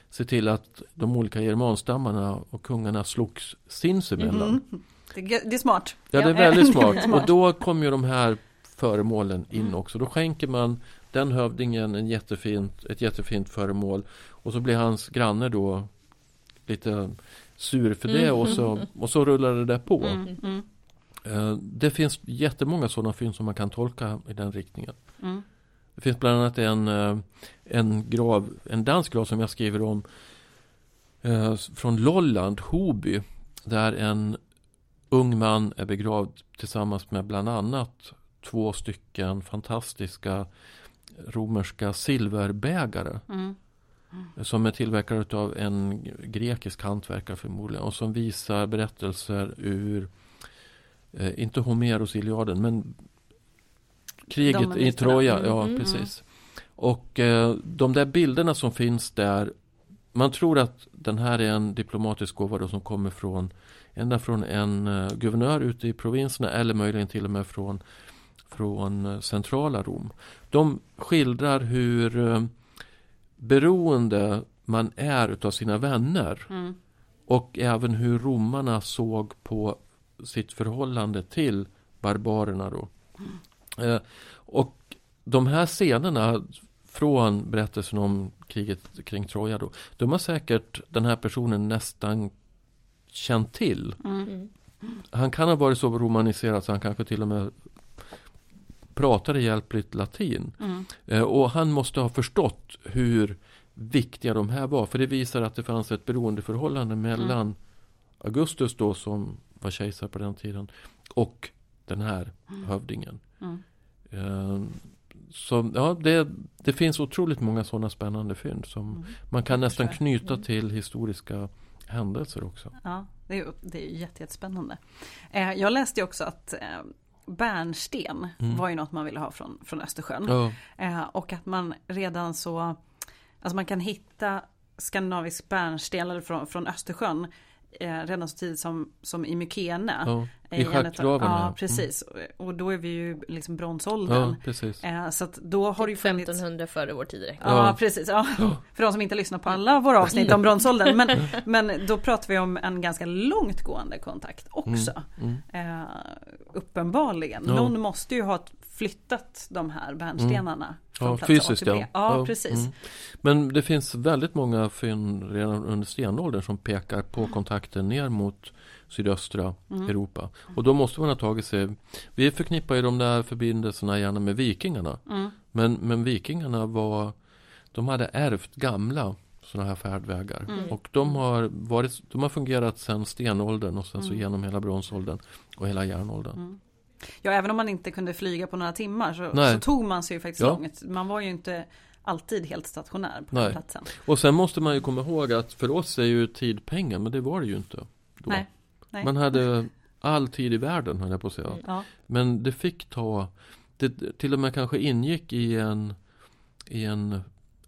se till att de olika germanstammarna och kungarna slogs sinsemellan. Mm. Det, är smart. Ja, det är väldigt smart. Och då kom ju de här föremålen in mm. också. Då skänker man den hövdingen en jättefint, ett jättefint föremål. Och så blir hans granne då lite sur för det mm. och, så, och så rullar det där på. Mm. mm. Eh, det finns jättemånga sådana fynd som man kan tolka i den riktningen. Mm. Det finns bland annat en, eh, en grav, en dansk grav som jag skriver om eh, från Lolland, Hoby, där en ung man är begravd tillsammans med bland annat två stycken fantastiska romerska silverbägare. Mm. Mm. Som är tillverkade av en grekisk hantverkare förmodligen och som visar berättelser ur eh, inte Homeros Iliaden, men kriget i Troja. Mm, ja, mm, precis. Och eh, de där bilderna som finns där, man tror att den här är en diplomatisk gåva som kommer från ända från en uh, guvernör ute i provinserna eller möjligen till och med från, från uh, centrala Rom. De skildrar hur uh, beroende man är utav sina vänner. Mm. Och även hur romarna såg på sitt förhållande till barbarerna då. Mm. Eh, och de här scenerna från berättelsen om kriget kring Troja då. De har säkert den här personen nästan känt till. Mm. Han kan ha varit så romaniserad så han kanske till och med pratade hjälpligt latin. Mm. Eh, och han måste ha förstått hur viktiga de här var. För det visar att det fanns ett beroendeförhållande mellan mm. Augustus då som var kejsare på den tiden och den här hövdingen. Mm. Eh, så ja, det, det finns otroligt många sådana spännande fynd som mm. man kan nästan knyta mm. till historiska händelser också. Ja, det är, det är jättespännande. Eh, jag läste också att eh, bärnsten mm. var ju något man ville ha från, från Östersjön. Ja. Eh, och att man redan så, alltså man kan hitta skandinavisk bärnsten från, från Östersjön eh, redan så tidigt som, som i Mykene. Ja, i schackgraven. Ja, precis. Mm. Och då är vi ju liksom bronsåldern. Ja, precis. Eh, så att då har det ju funnits... 1500 före vår tid. Ja, ja, precis. Ja. För de som inte lyssnar på alla våra avsnitt om bronsåldern. Men, men då pratar vi om en ganska långtgående kontakt också. Mm. Mm. Eh, uppenbarligen. Någon måste ju ha flyttat de här bärnstenarna. Mm. Ja, fysiskt ja. ja. ja. precis. Mm. Men det finns väldigt många fynd redan under stenåldern som pekar på mm. kontakten ner mot sydöstra mm. Europa. Och då måste man ha tagit sig Vi förknippar ju de där förbindelserna gärna med vikingarna. Mm. Men, men vikingarna var De hade ärvt gamla sådana här färdvägar. Mm. Och de har, varit, de har fungerat sedan stenåldern och sen så mm. genom hela bronsåldern och hela järnåldern. Ja, även om man inte kunde flyga på några timmar så, så tog man sig ju faktiskt ja. långt. Man var ju inte alltid helt stationär på Nej. den platsen. Och sen måste man ju komma ihåg att för oss är ju tid pengar, men det var det ju inte. Då. Nej. Nej. Man hade all tid i världen, höll jag på att säga. Ja. Men det fick ta, det till och med kanske ingick i en, i en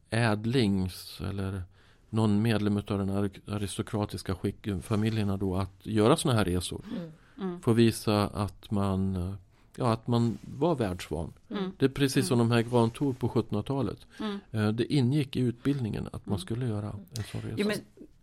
ädlings eller någon medlem av den aristokratiska skick, familjerna då att göra sådana här resor. Mm. Mm. För att visa att man Ja, att man var världsvan. Mm. Det är precis som mm. de här Grantor på 1700-talet. Mm. Eh, det ingick i utbildningen att man mm. skulle göra en sån resa. Jo, men,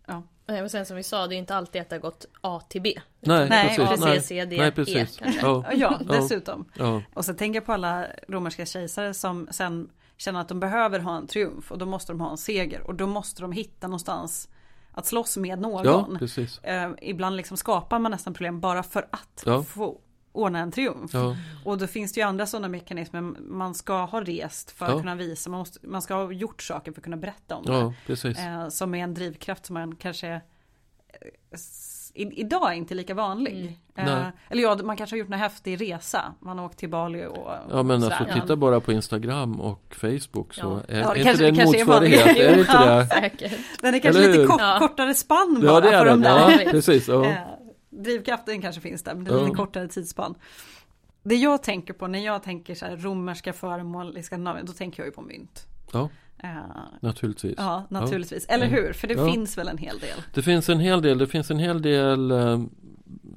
ja. Och sen som vi sa, det är inte alltid att det har gått A till B. Nej, Nej precis. A, C, C, D, Nej, precis. E kanske. Ja, ja dessutom. Ja. Och så tänker jag på alla romerska kejsare som sen känner att de behöver ha en triumf och då måste de ha en seger och då måste de hitta någonstans att slåss med någon. Ja, precis. Eh, ibland liksom skapar man nästan problem bara för att ja. få ordna en triumf. Ja. Och då finns det ju andra sådana mekanismer. Man ska ha rest för att kunna visa. Man, måste, man ska ha gjort saker för att kunna berätta om det. Eh, som är en drivkraft som man kanske eh, i, idag är inte lika vanlig. Mm. Eh, eller ja, man kanske har gjort en häftig resa. Man har åkt till Bali och Ja men alltså sådär. titta bara på Instagram och Facebook så ja. är, ja, är inte det en motsvarighet? Är, är inte det? Säkert. Den är kanske lite kort, kortare spann bara ja, det är för den. de. Ja, precis. Ja. Drivkraften kanske finns där, men det är lite kortare tidsspann. Det jag tänker på när jag tänker så här romerska föremål i Skandinavien, då tänker jag ju på mynt. Ja. Uh, naturligtvis. Ja, naturligtvis. Ja. Eller hur? För det ja. finns väl en hel del? Det finns en hel del. Det finns en hel del uh,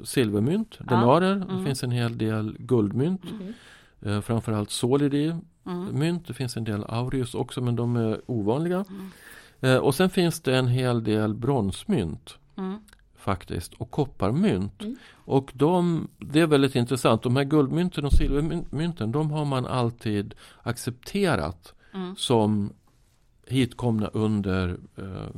silvermynt, denarer. Mm. Det finns en hel del guldmynt. Mm. Uh, framförallt solidi mm. mynt. Det finns en del aureus också men de är ovanliga. Uh, och sen finns det en hel del bronsmynt. Faktiskt. Och kopparmynt. Mm. Och de, det är väldigt intressant. De här guldmynten och silvermynten de har man alltid accepterat mm. som hitkomna under eh,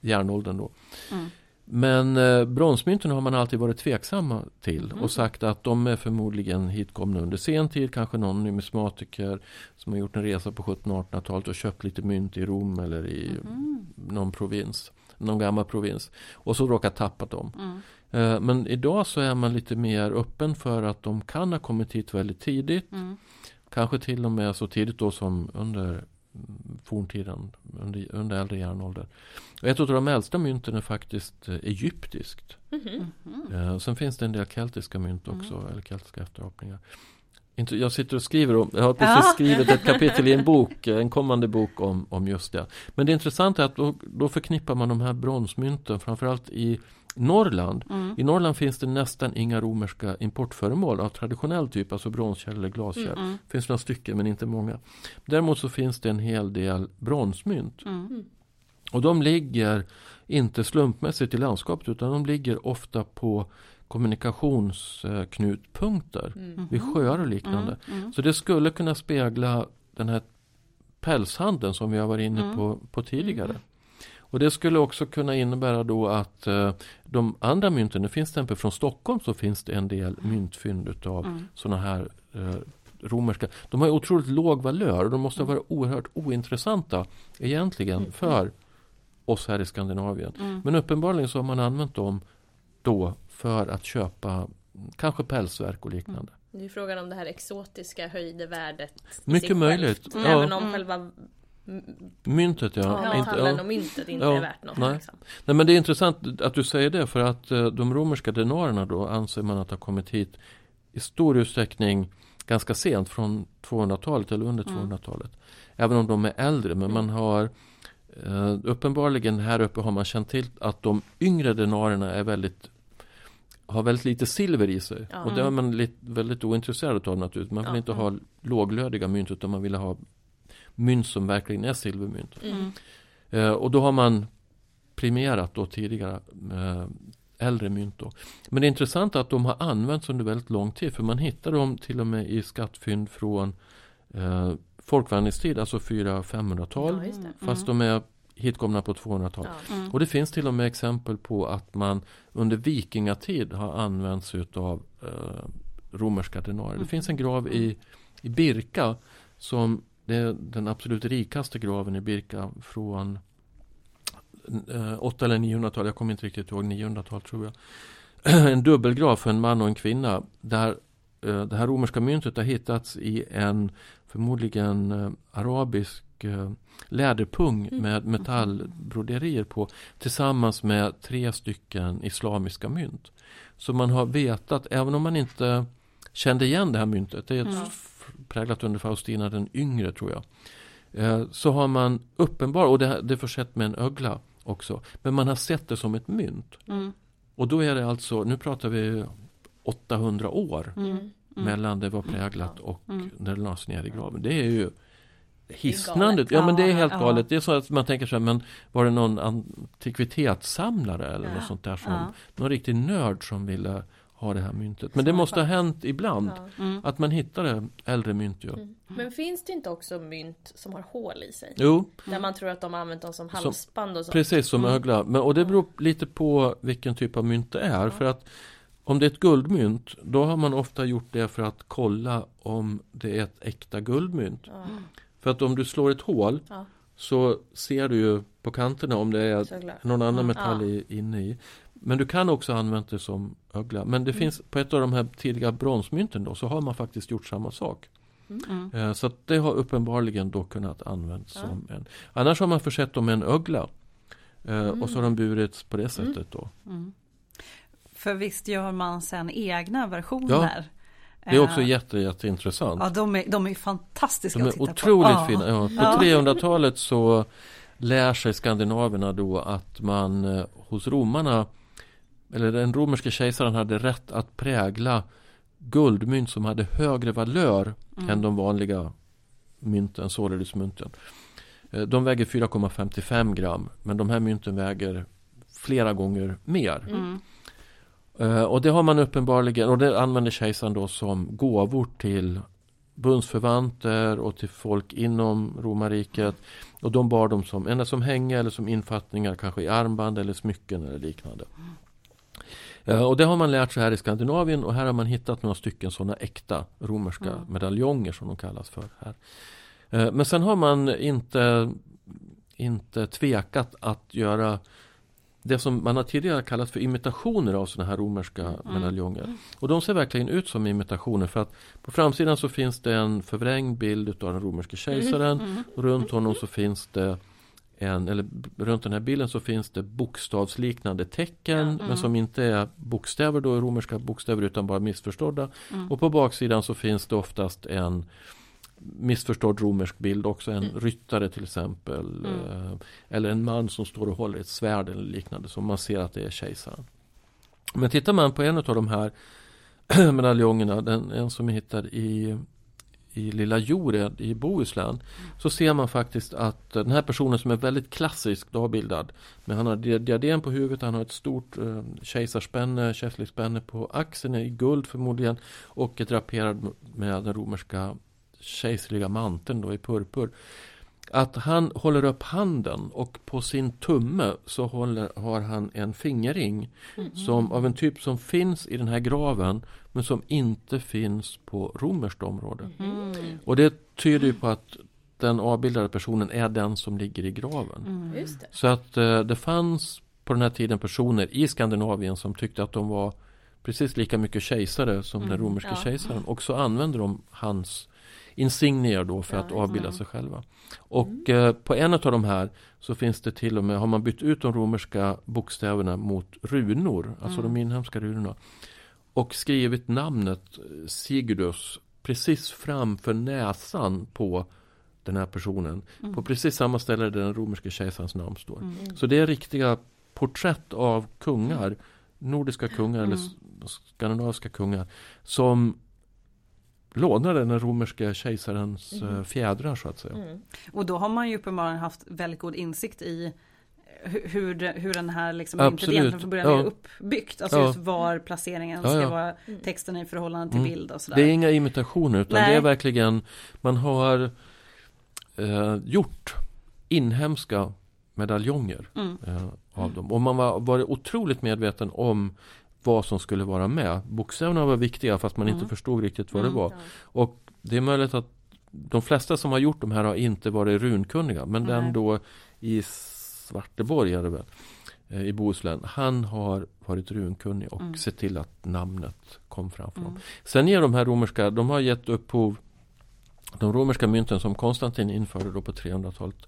järnåldern. Då. Mm. Men eh, bronsmynten har man alltid varit tveksamma till mm. och sagt att de är förmodligen hitkomna under sen tid. Kanske någon numismatiker som har gjort en resa på 1700-1800-talet och köpt lite mynt i Rom eller i mm. någon provins. Någon gammal provins. Och så råkat tappa dem. Mm. Eh, men idag så är man lite mer öppen för att de kan ha kommit hit väldigt tidigt. Mm. Kanske till och med så tidigt då som under forntiden, under, under äldre järnålder. Och ett av de äldsta mynten är faktiskt eh, egyptiskt. Mm -hmm. sen finns det en del keltiska mynt också, mm. eller keltiska efterapningar. Jag sitter och skriver om, jag har precis ja. skrivit ett kapitel i en bok, en kommande bok om, om just det. Men det intressanta är att då, då förknippar man de här bronsmynten framförallt i Norrland. Mm. I Norrland finns det nästan inga romerska importföremål av traditionell typ, alltså bronskärl eller glaskärl. Mm. mm. Det finns några stycken men inte många. Däremot så finns det en hel del bronsmynt. Mm. Och de ligger inte slumpmässigt i landskapet utan de ligger ofta på kommunikationsknutpunkter mm. vid sjöar och liknande. Mm. Mm. Så det skulle kunna spegla den här pälshandeln som vi har varit inne på, på tidigare. Och det skulle också kunna innebära då att eh, de andra mynten, det finns till exempel från Stockholm så finns det en del myntfynd utav mm. sådana här eh, romerska. De har otroligt låg valör och de måste mm. vara oerhört ointressanta egentligen mm. för oss här i Skandinavien. Mm. Men uppenbarligen så har man använt dem då för att köpa kanske pälsverk och liknande. Det är frågan om det här exotiska höjde värdet. Mycket möjligt. Mm. Även om själva Myntet ja. ja metallen och myntet inte ja, är värt något. Nej. Liksom. nej men det är intressant att du säger det för att eh, de romerska denarerna då anser man att har kommit hit i stor utsträckning ganska sent från 200-talet eller under 200-talet. Mm. Även om de är äldre men man har uh, uppenbarligen här uppe har man känt till att de yngre denarerna är väldigt har väldigt lite silver i sig. Mm. Och det är man lite, väldigt ointresserad av naturligtvis. Man vill ja. inte ha låglödiga mynt utan man vill ha mynt som verkligen är silvermynt. Mm. Uh, och då har man primerat då tidigare uh, äldre mynt. Då. Men det är intressant att de har använts under väldigt lång tid. För man hittar dem till och med i skattfynd från eh, folkvandringstid, alltså 400-500-tal. Ja, mm. Fast de är hitkomna på 200-tal. Ja. Mm. Och det finns till och med exempel på att man under vikingatid har använts utav eh, romerska denarer. Mm. Det finns en grav i, i Birka som det är den absolut rikaste graven i Birka från 8 eh, eller 900-tal, jag kommer inte riktigt ihåg, 900-tal tror jag. en dubbelgrav för en man och en kvinna. Där eh, det här romerska myntet har hittats i en förmodligen eh, arabisk läderpung mm. med metallbroderier på tillsammans med tre stycken islamiska mynt. Så man har vetat, även om man inte kände igen det här myntet, det är mm. präglat under Faustina den yngre tror jag. Så har man uppenbar, och det, det är försett med en ögla också. Men man har sett det som ett mynt. Mm. Och då är det alltså, nu pratar vi 800 år mm. Mm. mellan det var präglat och mm. när det lades ner i graven. Det är ju hisnande. Ja men det är helt galet. Det är så att man tänker sig, men var det någon antikvitetssamlare eller ja. något sånt där som, ja. någon riktig nörd som ville ha det här myntet. Men det måste ha hänt ibland ja. mm. att man hittade äldre mynt. Ja. Mm. Men finns det inte också mynt som har hål i sig? Jo. Där man tror att de har använt dem som halsband och sånt. Precis som mm. ögla. Men, och det beror lite på vilken typ av mynt det är. För att om det är ett guldmynt då har man ofta gjort det för att kolla om det är ett äkta guldmynt. För att om du slår ett hål så ser du ju på kanterna om det är någon annan metall i, inne i. Men du kan också använda det som ögla. Men det mm. finns på ett av de här tidiga bronsmynten då så har man faktiskt gjort samma sak. Mm. Eh, så det har uppenbarligen då kunnat användas ja. som en. Annars har man försett dem med en ögla. Mm. Och så har de burits på det mm. sättet då. Mm. För visst gör man sen egna versioner. Ja. Det är också uh, jätte, jätteintressant. Ja, de är, de är fantastiska de är att titta otroligt på. fina. Ja, på 300-talet så lär sig skandinaverna då att man eh, hos romarna eller den romerske kejsaren hade rätt att prägla guldmynt som hade högre valör mm. än de vanliga mynten, således mynten. Eh, de väger 4,55 gram men de här mynten väger flera gånger mer. Mm. Uh, och det har man uppenbarligen, och det använder kejsaren då som gåvor till bundsförvanter och till folk inom romarriket. Och de bar dem som, ena som hänge eller som infattningar, kanske i armband eller smycken eller liknande. Eh, och det har man lärt sig här i Skandinavien och här har man hittat några stycken sådana äkta romerska mm. medaljonger som de kallas för här. Eh, men sen har man inte, inte tvekat att göra det som man har tidigare kallat för imitationer av sådana här romerska mm. medaljonger. Och de ser verkligen ut som imitationer för att på framsidan så finns det en förvrängd bild av den romerske kejsaren. Mm. Mm. Runt honom så finns det en, eller runt den här bilden så finns det bokstavsliknande tecken mm. men som inte är bokstäver då, romerska bokstäver utan bara missförstådda. Mm. Och på baksidan så finns det oftast en missförstådd romersk bild också, en mm. ryttare till exempel. Mm. Eh, eller en man som står och håller ett svärd eller liknande som man ser att det är kejsaren. Men tittar man på en av de här medaljongerna, den, en som vi hittar i i Lilla Jored i Bohuslän så ser man faktiskt att den här personen som är väldigt klassiskt avbildad men han har diadem på huvudet, han har ett stort eh, kejsarspänne, kejserligt spänne på axeln i guld förmodligen och är draperad med den romerska kejserliga manteln då i purpur. Att han håller upp handen och på sin tumme så håller, har han en fingerring mm. som av en typ som finns i den här graven men som inte finns på romerskt område. Mm. Och det tyder ju på att den avbildade personen är den som ligger i graven. Mm. Så att eh, det fanns på den här tiden personer i Skandinavien som tyckte att de var precis lika mycket kejsare som mm. den romerska ja. kejsaren. Och så använder de hans insignier då för ja, att avbilda ja. sig själva. Och mm. eh, på en av de här så finns det till och med, har man bytt ut de romerska bokstäverna mot runor, alltså mm. de inhemska runorna. Och skrivit namnet eh, Sigurdus precis framför näsan på den här personen. Mm. På precis samma ställe där den romerska kejsarens namn står. Mm. Så det är riktiga porträtt av kungar, nordiska kungar eller mm. skandinaviska kungar som lånade den romerska kejsarens mm. Fjädrar så att säga. Mm. Och då har man ju uppenbarligen haft väldigt god insikt i hur, hur den här liksom myntet egentligen från början ja. är uppbyggt. Alltså ja. just var placeringen ja, ska vara texten i förhållande till mm. bild och sådär. Det är inga imitationer utan Nej. det är verkligen man har eh, gjort inhemska medaljonger mm. eh, av dem. Och man var, var otroligt medveten om vad som skulle vara med. Bokstäverna var viktiga fast man mm. inte förstod riktigt vad det mm, var. Och det är möjligt att de flesta som har gjort de här har inte varit runkunniga. Men den då i Svarteborg är det väl, eh, i Bohuslän. Han har varit runkunnig och mm. sett till att namnet kom framför mm. Sen ger de här romerska, de har gett upphov de romerska mynten som Konstantin införde då på 300-talet.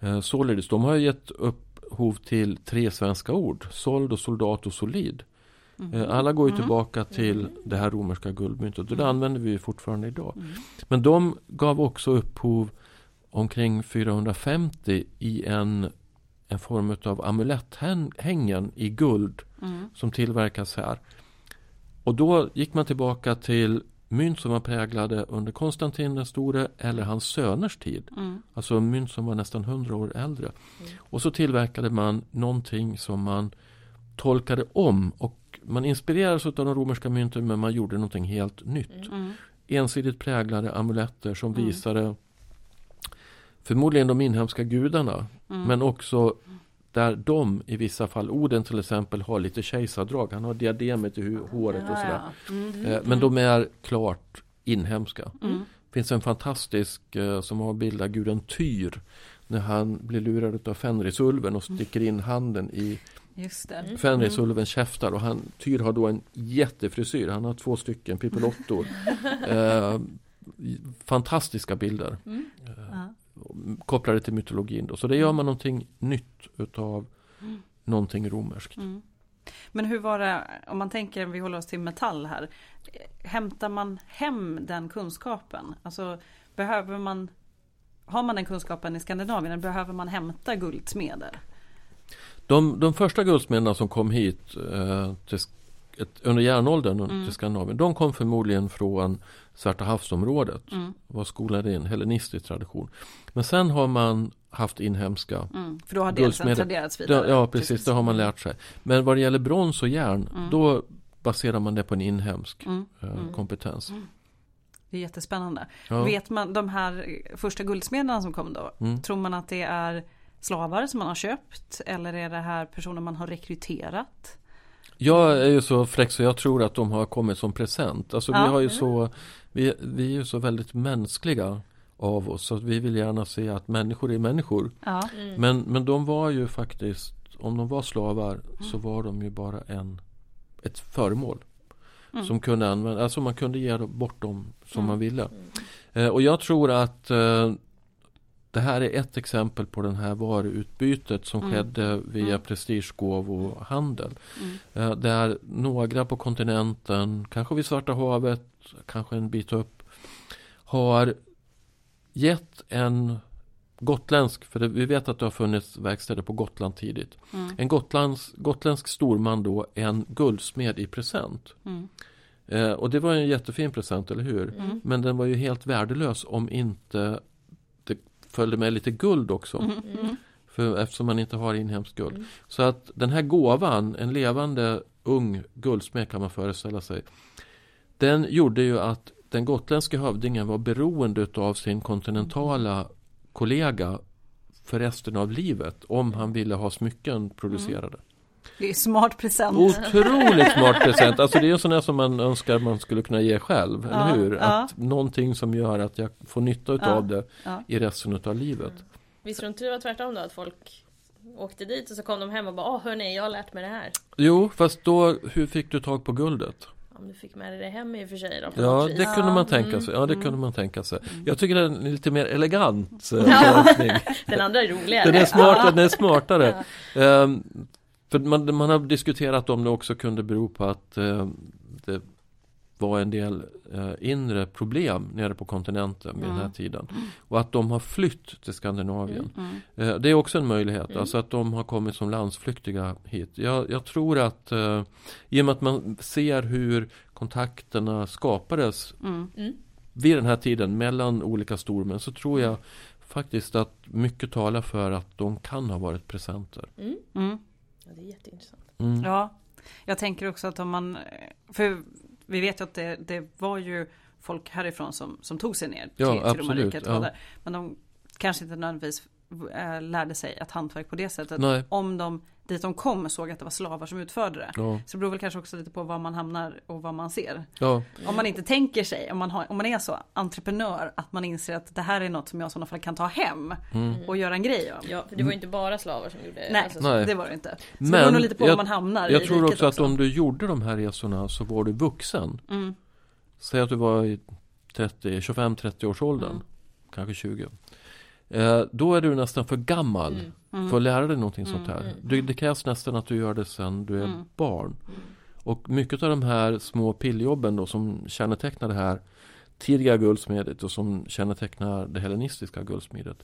Eh, således, de har gett upphov till tre svenska ord. Sold och soldat och solid. Mm. Alla går ju mm. tillbaka till mm. det här romerska guldmyntet och det mm. använder vi fortfarande idag. Mm. Men de gav också upphov omkring 450 i en, en form av amuletthängen i guld mm. som tillverkas här. Och då gick man tillbaka till mynt som var präglade under Konstantin den store eller hans söners tid. Mm. Alltså mynt som var nästan hundra år äldre. Mm. Och så tillverkade man någonting som man tolkade om och man inspirerades av de romerska mynten men man gjorde någonting helt nytt. Mm. mm. Ensidigt präglade amuletter som mm. visade förmodligen de inhemska gudarna mm. men också där de i vissa fall, Oden till exempel har lite kejsardrag. Han har diademet i håret och sådär. Mm, eh, men de är klart inhemska. Mm. Det finns en fantastisk eh, som har bildat guden Tyr. När han blir lurad av Fenrisulven och sticker in handen i Just det. Mm. Fenrisulvens käftar och han, Tyr har då en jättefrisyr. Han har två stycken pipelottor. eh, fantastiska bilder. Mm. Eh, kopplade till mytologin. Då. Så det gör man någonting nytt utav mm. någonting romerskt. Mm. Men hur var det, om man tänker, vi håller oss till metall här. Hämtar man hem den kunskapen? Alltså behöver man, har man den kunskapen i Skandinavien, behöver man hämta guldsmeder? De, de första guldsmederna som kom hit eh, till, ett, under järnåldern mm. till Skandinavien, de kom förmodligen från Svarta havsområdet. Mm. Var skolade i en hellenistisk tradition. Men sen har man haft inhemska mm. För då har det sen traderats vidare. Ja, precis, precis. Det har man lärt sig. Men vad det gäller brons och järn, mm. då baserar man det på en inhemsk mm. eh, mm. kompetens. Mm. Det är jättespännande. Ja. Vet man de här första guldsmederna som kom då, tror man att det är slavar som man har köpt eller är det här personer man har rekryterat? Jag är ju så fräck så jag tror att de har kommit som present. Alltså ja. vi har ju så vi, vi är ju så väldigt mänskliga av oss. Så att vi vill gärna se att människor är människor. Ja. Mm. Men, men de var ju faktiskt, om de var slavar mm. så var de ju bara en, ett föremål. Mm. Som kunde användas, alltså man kunde ge bort dem som mm. man ville. Mm. Eh, och jag tror att eh, det här är ett exempel på den här varuutbytet som mm. skedde via mm. prestigegåvohandel. Mm. Eh, där några på kontinenten, kanske vid Svarta havet, kanske en bit upp, har gett en gotländsk, för det, vi vet att det har funnits verkstäder på Gotland tidigt. Mm. En gotlands, gotländsk storman då en guldsmed i present. Mm. Eh, och det var en jättefin present, eller hur? Mm. Men den var ju helt värdelös om inte det följde med lite guld också. Mm. Mm. För, eftersom man inte har inhemskt guld. Mm. Så att den här gåvan, en levande ung guldsmed kan man föreställa sig. Den gjorde ju att den gotländska hövdingen var beroende av sin kontinentala kollega för resten av livet om han ville ha smycken producerade. Mm. Det är smart present. Otroligt smart present. Alltså det är en sån där som man önskar man skulle kunna ge själv, ja, eller hur? Ja. Att någonting som gör att jag får nytta ja, av det i resten av livet. Visst tror inte det var tvärtom då? Att folk åkte dit och så kom de hem och bara Åh hörni, jag har lärt mig det här. Jo, fast då, hur fick du tag på guldet? Om du fick med dig det hem i och för sig då, Ja, det kunde man tänka mm. sig. Ja, det mm. kunde man tänka sig. Jag tycker den är lite mer elegant ja. Den andra är roligare. Den är smartare. Den är smartare. För man, man har diskuterat om det också kunde bero på att uh, det var en del eh, inre problem nere på kontinenten vid mm. den här mm. tiden. Och att de har flytt till Skandinavien. Mm. mm. Eh, det är också en möjlighet, mm. alltså att de har kommit som landsflyktiga hit. Jag, jag tror att eh, i och med att man ser hur kontakterna skapades mm. vid den här tiden mellan olika stormän så tror jag faktiskt att mycket talar för att de kan ha varit presenter. Ja, det är jätteintressant. Ja, jag tänker också att om man, för vi vet ju att det, det var ju folk härifrån som, som tog sig ner till, ja, till romarriket. Ja. Men de kanske inte nödvändigtvis äh, lärde sig ett hantverk på det sättet. Nej. Om de dit de kom såg att det var slavar som utförde det. Ja. Så det beror väl kanske också lite på var man hamnar och vad man ser. Ja. Om man inte tänker sig, om man, har, om man är så entreprenör att man inser att det här är något som jag i sådana fall kan ta hem mm. och göra en grej av. Ja, för det var ju inte bara slavar som gjorde Nej, alltså, Nej. det var det inte. Så Men det beror nog lite på jag, var man hamnar Jag tror också, också att om du gjorde de här resorna så var du vuxen. Mm. Säg att du var i 25-30 års åldern. Mm. Kanske 20. Eh, då är du nästan för gammal mm. Mm. för att lära dig någonting sånt här. Mm. Det, det, krävs nästan att du gör det sen du är mm. barn. Och mycket av de här små pilljobben då som kännetecknar det här tidiga guldsmedet och som kännetecknar det hellenistiska guldsmedet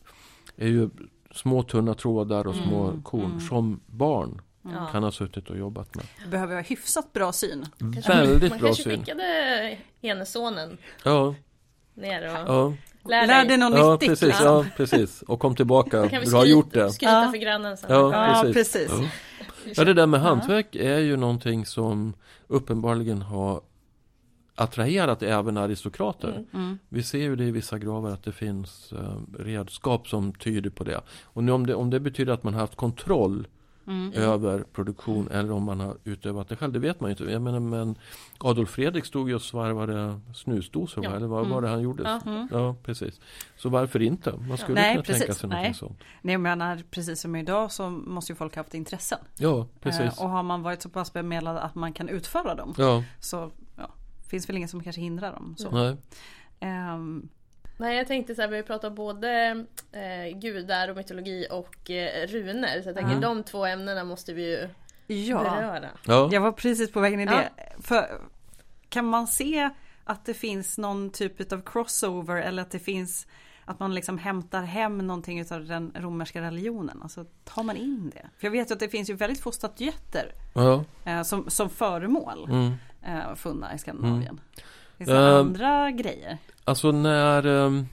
är ju små tunna trådar och små mm. korn mm. som barn ja. kan ha suttit och jobbat med. Behöver ha hyfsat bra syn. Väldigt man bra syn. Man kanske skickade ene sonen ja. ner och ja. Lär, Lär dig något ja, nyttigt. Precis, ja, precis. Och kom tillbaka. Kan du har gjort det. Skryta ja. för grannen sen. Ja, precis. precis. Ja. ja, det där med hantverk är ju någonting som uppenbarligen har attraherat även aristokrater. Mm. Mm. Vi ser ju det i vissa gravar att det finns uh, redskap som tyder på det. Och nu om det, om det betyder att man har haft kontroll mm. över produktion eller om man har utövat det själv. Det vet man inte. Jag menar, men Adolf Fredrik stod ju och svarvade snusdosor, ja. eller vad mm. var det han gjorde? Ja. Mm. ja. precis. Så varför inte? Man skulle Nej, kunna precis. tänka sig något sånt. Nej, menar precis som idag så måste ju folk ha haft intressen. Ja, precis. Eh, och har man varit så pass bemedlad att man kan utföra dem ja. så ja, finns väl ingen som kanske hindrar dem. Så. Nej. Um, Nej jag tänkte så här, vi har pratat både eh, gudar och mytologi och eh, runor. Så jag tänker mm. de två ämnena måste vi ju ja. beröra. Ja. Jag var precis på vägen i det. Ja. För, kan man se att det finns någon typ av crossover eller att det finns att man liksom hämtar hem någonting av den romerska religionen. Alltså tar man in det? För jag vet ju att det finns ju väldigt få statyetter ja. eh, som, som föremål mm. eh, funna i Skandinavien. Mm. Finns det uh, andra grejer? Alltså när um,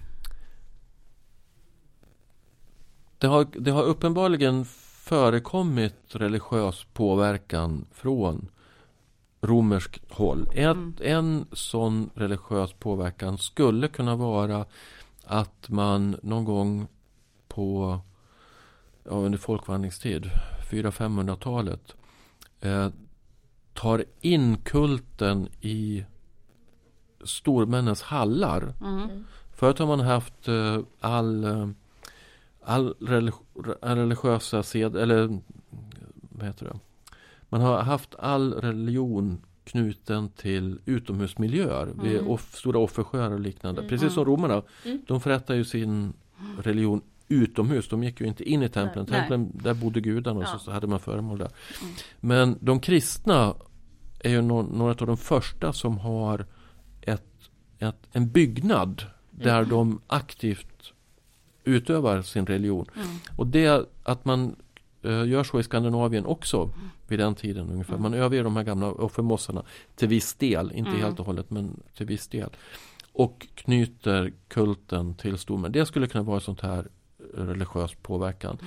det, har, det har uppenbarligen förekommit religiös påverkan från romerskt håll. Ett, mm. En sån religiös påverkan skulle kunna vara att man någon gång på ja, under folkvandringstid, 400-500-talet eh, tar in kulten i stormännens hallar. Mm. Förut har man haft uh, all, uh, all religiösa sed, eller vad heter det? Man har haft all religion knuten till utomhusmiljöer mm. vid off, stora offersjöar och liknande. Mm. Precis som romarna. Mm. De förrättar ju sin religion utomhus. De gick ju inte in i templen. Nej. Templen, där bodde gudarna och ja. så, hade man föremål där. Mm. Men de kristna är ju no några av de första som har ett, en byggnad där mm. de aktivt utövar sin religion. Mm. Och det att man uh, gör så i Skandinavien också vid den tiden ungefär. Man mm. överger de här gamla offermossarna till viss del, inte mm. helt och hållet men till viss del. Och knyter kulten till stormän. Det skulle kunna vara ett sånt här religiös påverkan.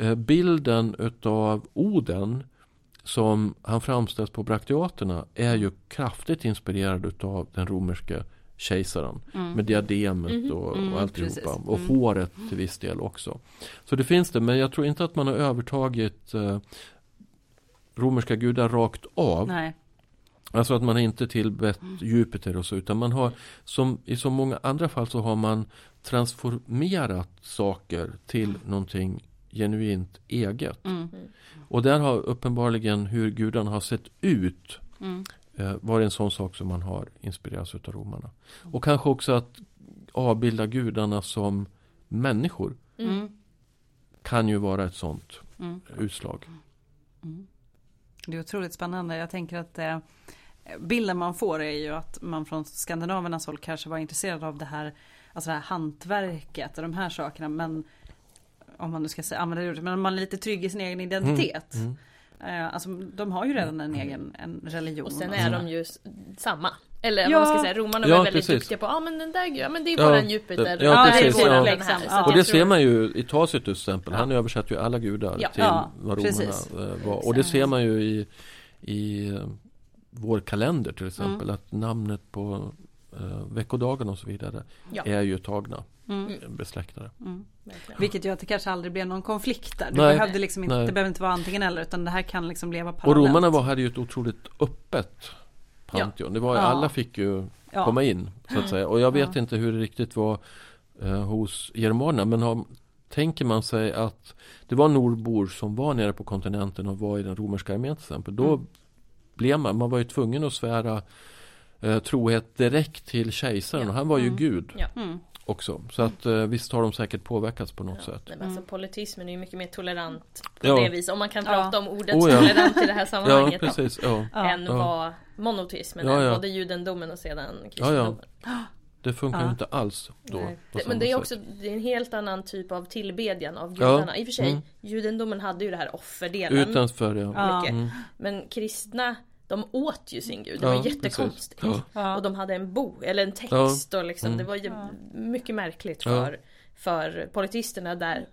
Uh, bilden utav Oden som han framställs på brakteaterna är ju kraftigt inspirerad utav den romerska kejsaren. Mm. Med diademet mm. och, mm, och alltihopa. Och mm. håret till viss del också. Så det finns det, men jag tror inte att man har övertagit eh, romerska gudar rakt av. Nej. Alltså att man inte tillbett mm. Jupiter och så utan man har som i så många andra fall så har man transformerat saker till någonting genuint eget. Mm. Och där har uppenbarligen hur gudarna har sett ut mm. Eh, varit en sån sak som man har inspirerats av romarna. Och kanske också att avbilda gudarna som människor. Mm. Kan ju vara ett sånt mm. utslag. Mm. Det är otroligt spännande. Jag tänker att eh, bilden man får är ju att man från skandinavernas håll kanske var intresserad av det här, alltså det här hantverket och de här sakerna. Men om man nu ska säga, använda det ordet, men man är lite trygg i sin egen identitet. Mm. Mm. Eh, alltså de har ju redan en egen en religion. Och sen är de ju samma. Eller ja. vad man ska säga, romarna ja, var väldigt precis. duktiga på, ja ah, men den där ja men det är ja, Jupiter. Ja, precis, ja. Liksom. Och det ser man ju i Tacitus till exempel, han översätter ju alla gudar till vad romarna precis. Eh, var. Och det ser man ju i, i eh, vår kalender till exempel, mm. att namnet på uh, veckodagarna och så vidare är ju tagna. Mm. Besläktade. Mm. Vilket gör att det kanske aldrig blev någon konflikt där. Du behövde liksom inte, det behöver inte vara antingen eller utan det här kan liksom leva parallellt. Och romarna var, hade ju ett otroligt öppet Pantheon. Det var, ja. Alla fick ju ja. komma in så att säga. Och jag vet inte hur det riktigt var eh, hos germanerna. Men har, tänker man sig att det var nordbor som var nere på kontinenten och var i den romerska armén till exempel. Då mm. blev man, man var ju tvungen att svära eh, trohet direkt till kejsaren. Ja. Och han var ju mm. gud. Mm också. Så att eh, visst har de säkert påverkats på något ja, sätt. Men alltså, politismen är ju mycket mer tolerant på ja. det viset. Om man kan prata om ordet oh, ja. tolerant i det här sammanhanget. ja, precis. Ja. Än vad monoteismen är. Både judendomen och sedan kristendomen. Det funkar ju inte alls då. Det, men det är också det är en helt annan typ av tillbedjan av gudarna. I och för sig, mm. judendomen hade ju det här offerdelen. Utanför ja. Mm. Men kristna de åt ju sin gud, det ja, var jättekonstigt. Ja. Och de hade en bok, eller en text och liksom, mm. det var ju mycket märkligt för, för politisterna där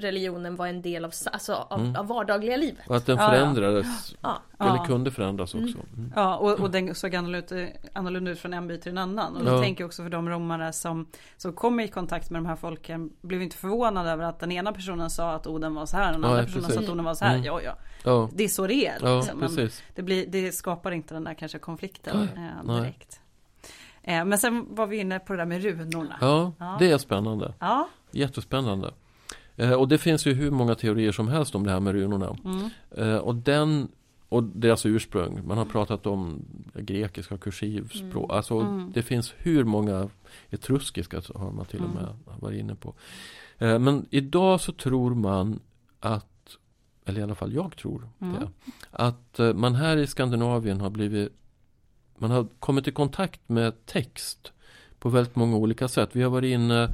religionen var en del av, alltså, av, mm. av vardagliga livet. Och att den förändrades, ja, ja. eller kunde förändras också. Mm. mm. Ja, och, och den såg annorlunda, annorlunda ut från en by till en annan. Och jag tänker också för de romare som, som kom i kontakt med de här folken, blev inte förvånade över att den ena personen sa att Oden var så här, den andra personen sa att Oden var så här. Mm. Ja, ja. Det är så det är. Liksom. Men det, blir, det skapar inte den där kanske konflikten eh, direkt. Eh, men sen var vi inne på det där med runorna. Ja, ja. det är spännande. Ja. Jättespännande. Eh, och det finns ju hur många teorier som helst om det här med runorna. Mm. Eh, och den och deras ursprung. Man har pratat om grekiska kursivspråk. Mm. Alltså mm. det finns hur många etruskiska har man till och med mm. varit inne på. Eh, men idag så tror man att, eller i alla fall jag tror mm. det, att man här i Skandinavien har blivit man har kommit i kontakt med text på väldigt många olika sätt. Vi har varit inne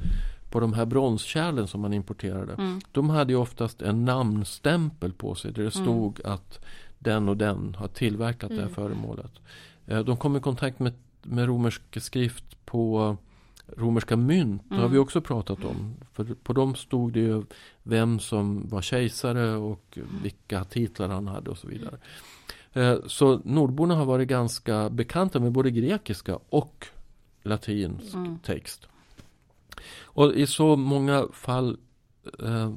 på de här bronskärlen som man importerade. Mm. De hade ju oftast en namnstämpel på sig där det mm. stod mm. att den och den har tillverkat mm. det här mm. föremålet. Eh, de kom i kontakt med, med romersk skrift på romerska mynt. Det har vi mm. också pratat om. För på dem stod det ju vem som var kejsare och vilka titlar han hade och så vidare. Eh, så nordborna har varit ganska bekanta med både grekiska och latinsk text. Och i så många fall eh,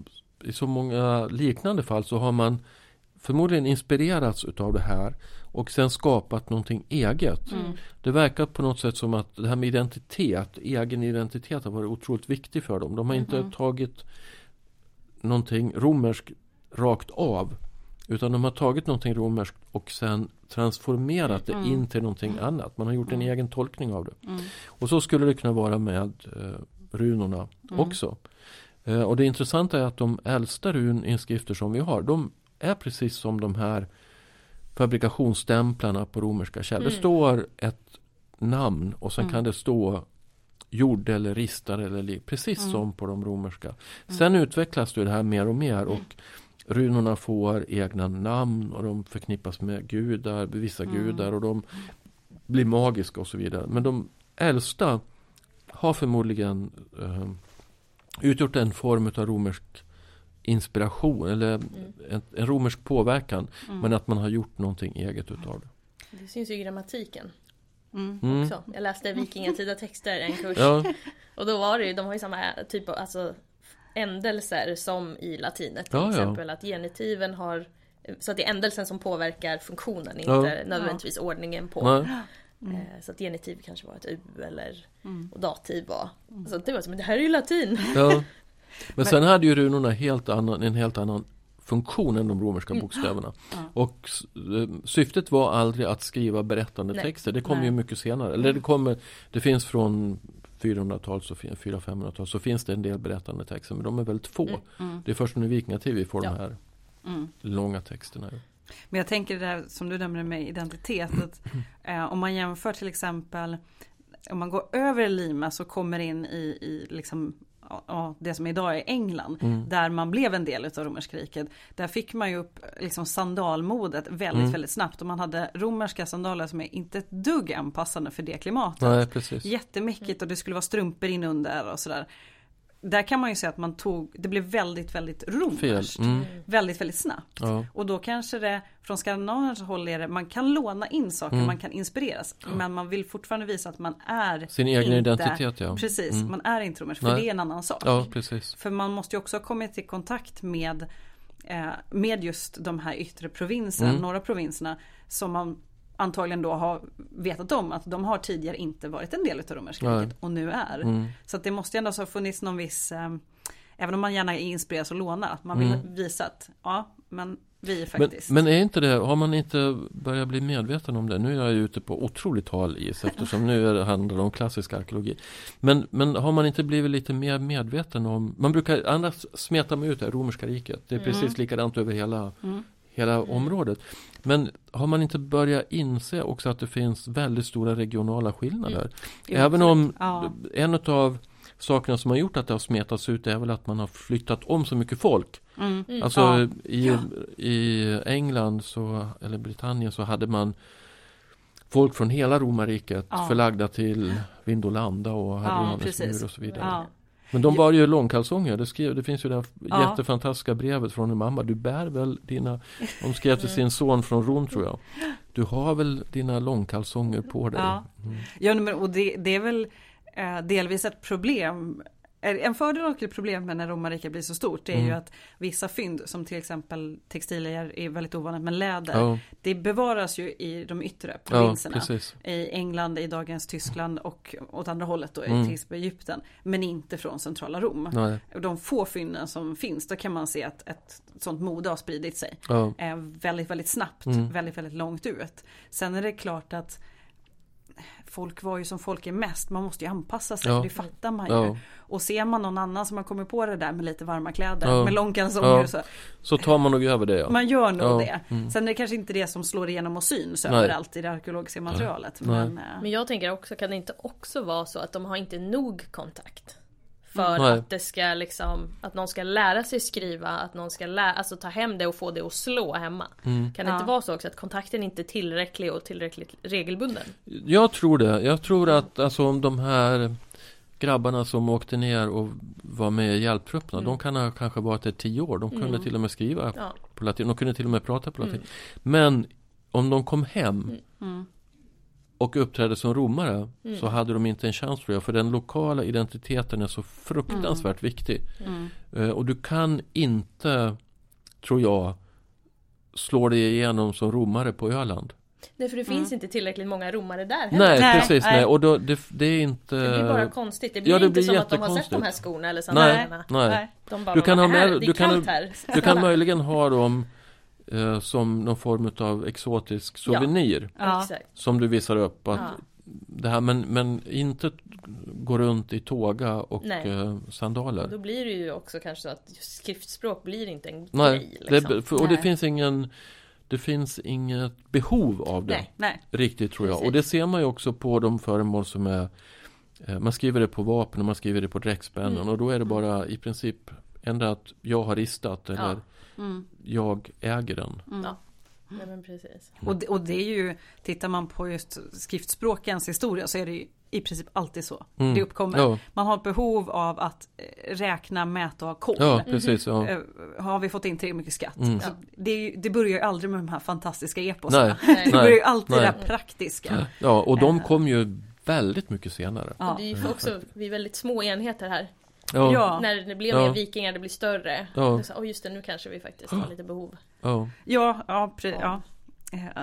i så många liknande fall så har man förmodligen inspirerats utav det här och sen skapat någonting eget. Mm. Det verkar på något sätt som att det här med identitet, egen identitet har varit otroligt viktigt för dem. De har inte mm. tagit någonting romerskt rakt av utan de har tagit någonting romerskt och sen transformerat det mm. in till någonting mm. annat. Man har gjort en mm. egen tolkning av det. Mm. Och så skulle det kunna vara med eh, runorna mm. också. Eh, och det intressanta är att de äldsta runinskrifter som vi har, de är precis som de här fabrikationsstämplarna på romerska källor. Mm. Det står ett namn och sen mm. kan det stå jord eller ristar eller precis mm. som på de romerska. Mm. Sen utvecklas det här mer och mer och mm. runorna får egna namn och de förknippas med gudar, vissa mm. gudar och de blir magiska och så vidare. Men de äldsta har förmodligen eh, utgjort en form av romersk inspiration eller mm. en, en, romersk påverkan. Mm. Men att man har gjort någonting eget utav det. Det syns ju i grammatiken. Mm. mm. Också. Jag läste vikingatida texter en kurs. Ja. Och då var det ju, de har ju samma typ av alltså, ändelser som i latinet till ja, exempel. Ja. Att genitiven har så att det är ändelsen som påverkar funktionen, inte nödvändigtvis ordningen på. Mm. Eh, så att genitiv kanske var ett U eller mm. och dativ var. Mm. Så det var som, det här är ju latin. Ja. Men sen hade ju runorna helt annan, en helt annan funktion än de romerska mm. bokstäverna. Ja. Och eh, syftet var aldrig att skriva berättande Nej. texter. Det kommer ju mycket senare. Eller det kommer, det finns från 400-tal, 400-500-tal så finns det en del berättande texter men de är väldigt få. Mm, mm. Det är först under vikingatid vi får ja. de här mm. långa texterna. Men jag tänker det där som du nämnde med identitet. Att, eh, om man jämför till exempel om man går över Lima så kommer in i, i liksom ja, det som idag är England, mm. där man blev en del av romerska riket. Där fick man ju upp liksom sandalmodet väldigt, mm. väldigt snabbt och man hade romerska sandaler som är inte ett dugg anpassade för det klimatet. Nej, precis. Jättemycket och det skulle vara strumpor inunder och sådär där kan man ju säga att man tog, det blev väldigt, väldigt romerskt. Mm. Väldigt, väldigt snabbt. Ja. Och då kanske det från skandinaviens håll är det, man kan låna in saker, mm. man kan inspireras. Ja. Men man vill fortfarande visa att man är Sin egen inte, identitet ja. Precis, mm. man är inte romersk, för Nej. det är en annan sak. Ja, precis. För man måste ju också ha kommit i kontakt med eh, med just de här yttre provinserna, mm. norra provinserna som man antagligen då har vetat om att de har tidigare inte varit en del av romerska riket och nu är. Mm. Så att det måste ju ändå ha funnits någon viss, eh, även om man gärna inspireras och lånar, att man vill mm. visa att ja, men vi är faktiskt. Men, men, är inte det, har man inte börjat bli medveten om det? Nu är jag ute på otroligt hal is eftersom nu är det handlar det om klassisk arkeologi. Men, men har man inte blivit lite mer medveten om, man brukar annars smeta med ut det romerska riket. Det är mm. precis likadant över hela, mm. hela området. Men har man inte börjat inse också att det finns väldigt stora regionala skillnader? Mm. Även om ja. en av sakerna som har gjort att det har smetats ut är väl att man har flyttat om så mycket folk. Mm. Mm. Alltså ja. i, i England så, eller Britannien så hade man folk från hela romarriket ja. förlagda till Vindolanda och Hadrianus mur och så vidare. Men de bar ju långkalsonger. Det, skrev, det finns ju det här ja. jättefantastiska brevet från en mamma. Du bär väl dina... De skrev till sin son från Rom tror jag. Du har väl dina långkalsonger på dig. Ja, mm. ja men, och det, det är väl eh, delvis ett problem en fördel och ett problem med när romarriket blir så stort är mm. ju att vissa fynd som till exempel textilier är väldigt ovanligt men läder oh. det bevaras ju i de yttre provinserna. Oh, I England, i dagens Tyskland och åt andra hållet då mm. till exempel Egypten. Men inte från centrala Rom. Nej. De få fynden som finns då kan man se att ett sånt mode har spridit sig. Oh. väldigt, väldigt snabbt, mm. väldigt, väldigt långt ut. Sen är det klart att folk var ju som folk är mest. Man måste ju anpassa sig, ja. det fattar man ju. Ja. Och ser man någon annan som har kommit på det där med lite varma kläder, ja. med långkalsonger ja. så. Så tar man nog över det ja. Man gör nog det. Mm. Sen är det kanske inte det som slår igenom och syns Nej. överallt i det arkeologiska materialet. Men, eh, men jag tänker också, kan det inte också vara så att de har inte nog kontakt? För Nej. att det ska liksom, att någon ska lära sig skriva, att någon ska lära, alltså ta hem det och få det att slå hemma. Mm. Kan det ja. inte vara så också att kontakten inte är tillräcklig och tillräckligt regelbunden? Jag tror det. Jag tror att alltså om de här grabbarna som åkte ner och var med i hjälptrupperna, mm. de kan ha kanske varit där tio år. De kunde mm. till och med skriva ja. på latin, de kunde till och med prata på latin. Mm. Men om de kom hem mm. Mm och uppträdde som romare mm. så hade de inte en chans tror jag. För den lokala identiteten är så fruktansvärt mm. viktig. Mm. Uh, och du kan inte, tror jag, slå dig igenom som romare på Öland. Nej för det finns mm. inte tillräckligt många romare där heller. Nej, nej precis, nej. Och då, det, det, är inte Det blir bara konstigt. Det blir, ja, det inte blir som att de har sett de här skorna eller sandalierna. Nej, nej. De bara, du kan, ha med, du kan, du kan möjligen ha dem eh, som någon form av exotisk souvenir. Ja. Som du visar upp. Att ja. det här, men, men inte gå runt i tåga och eh, sandaler. Och då blir det ju också kanske så att skriftspråk blir inte en Nej, grej. Liksom. Det, för, och Nej. det finns ingen det finns inget behov av det. Nej, nej. Riktigt tror jag. Precis. Och det ser man ju också på de föremål som är eh, Man skriver det på vapen och man skriver det på dräktspännen mm. och då är det bara i princip Ända att jag har ristat eller ja. Mm. Jag äger den. Mm. Ja. Nej, men precis. Och, det, och det är ju, tittar man på just skriftspråkens historia så är det ju i princip alltid så. Mm. Det uppkommer. Ja. Man har ett behov av att eh, räkna, mäta och ha koll. Ja, precis, ja. Eh, har vi fått in tillräckligt mycket skatt? Mm. Det, det, börjar ju aldrig med de här fantastiska eposen. Det börjar ju alltid Nej. det här praktiska. Ja, och de eh. kom ju väldigt mycket senare. Ja. det är ju också, vi är väldigt små enheter här. Ja. När det blir mer vikingar, det blir större. Ja. Och just det, nu kanske vi faktiskt har lite behov. Ja, ja, ja, ja.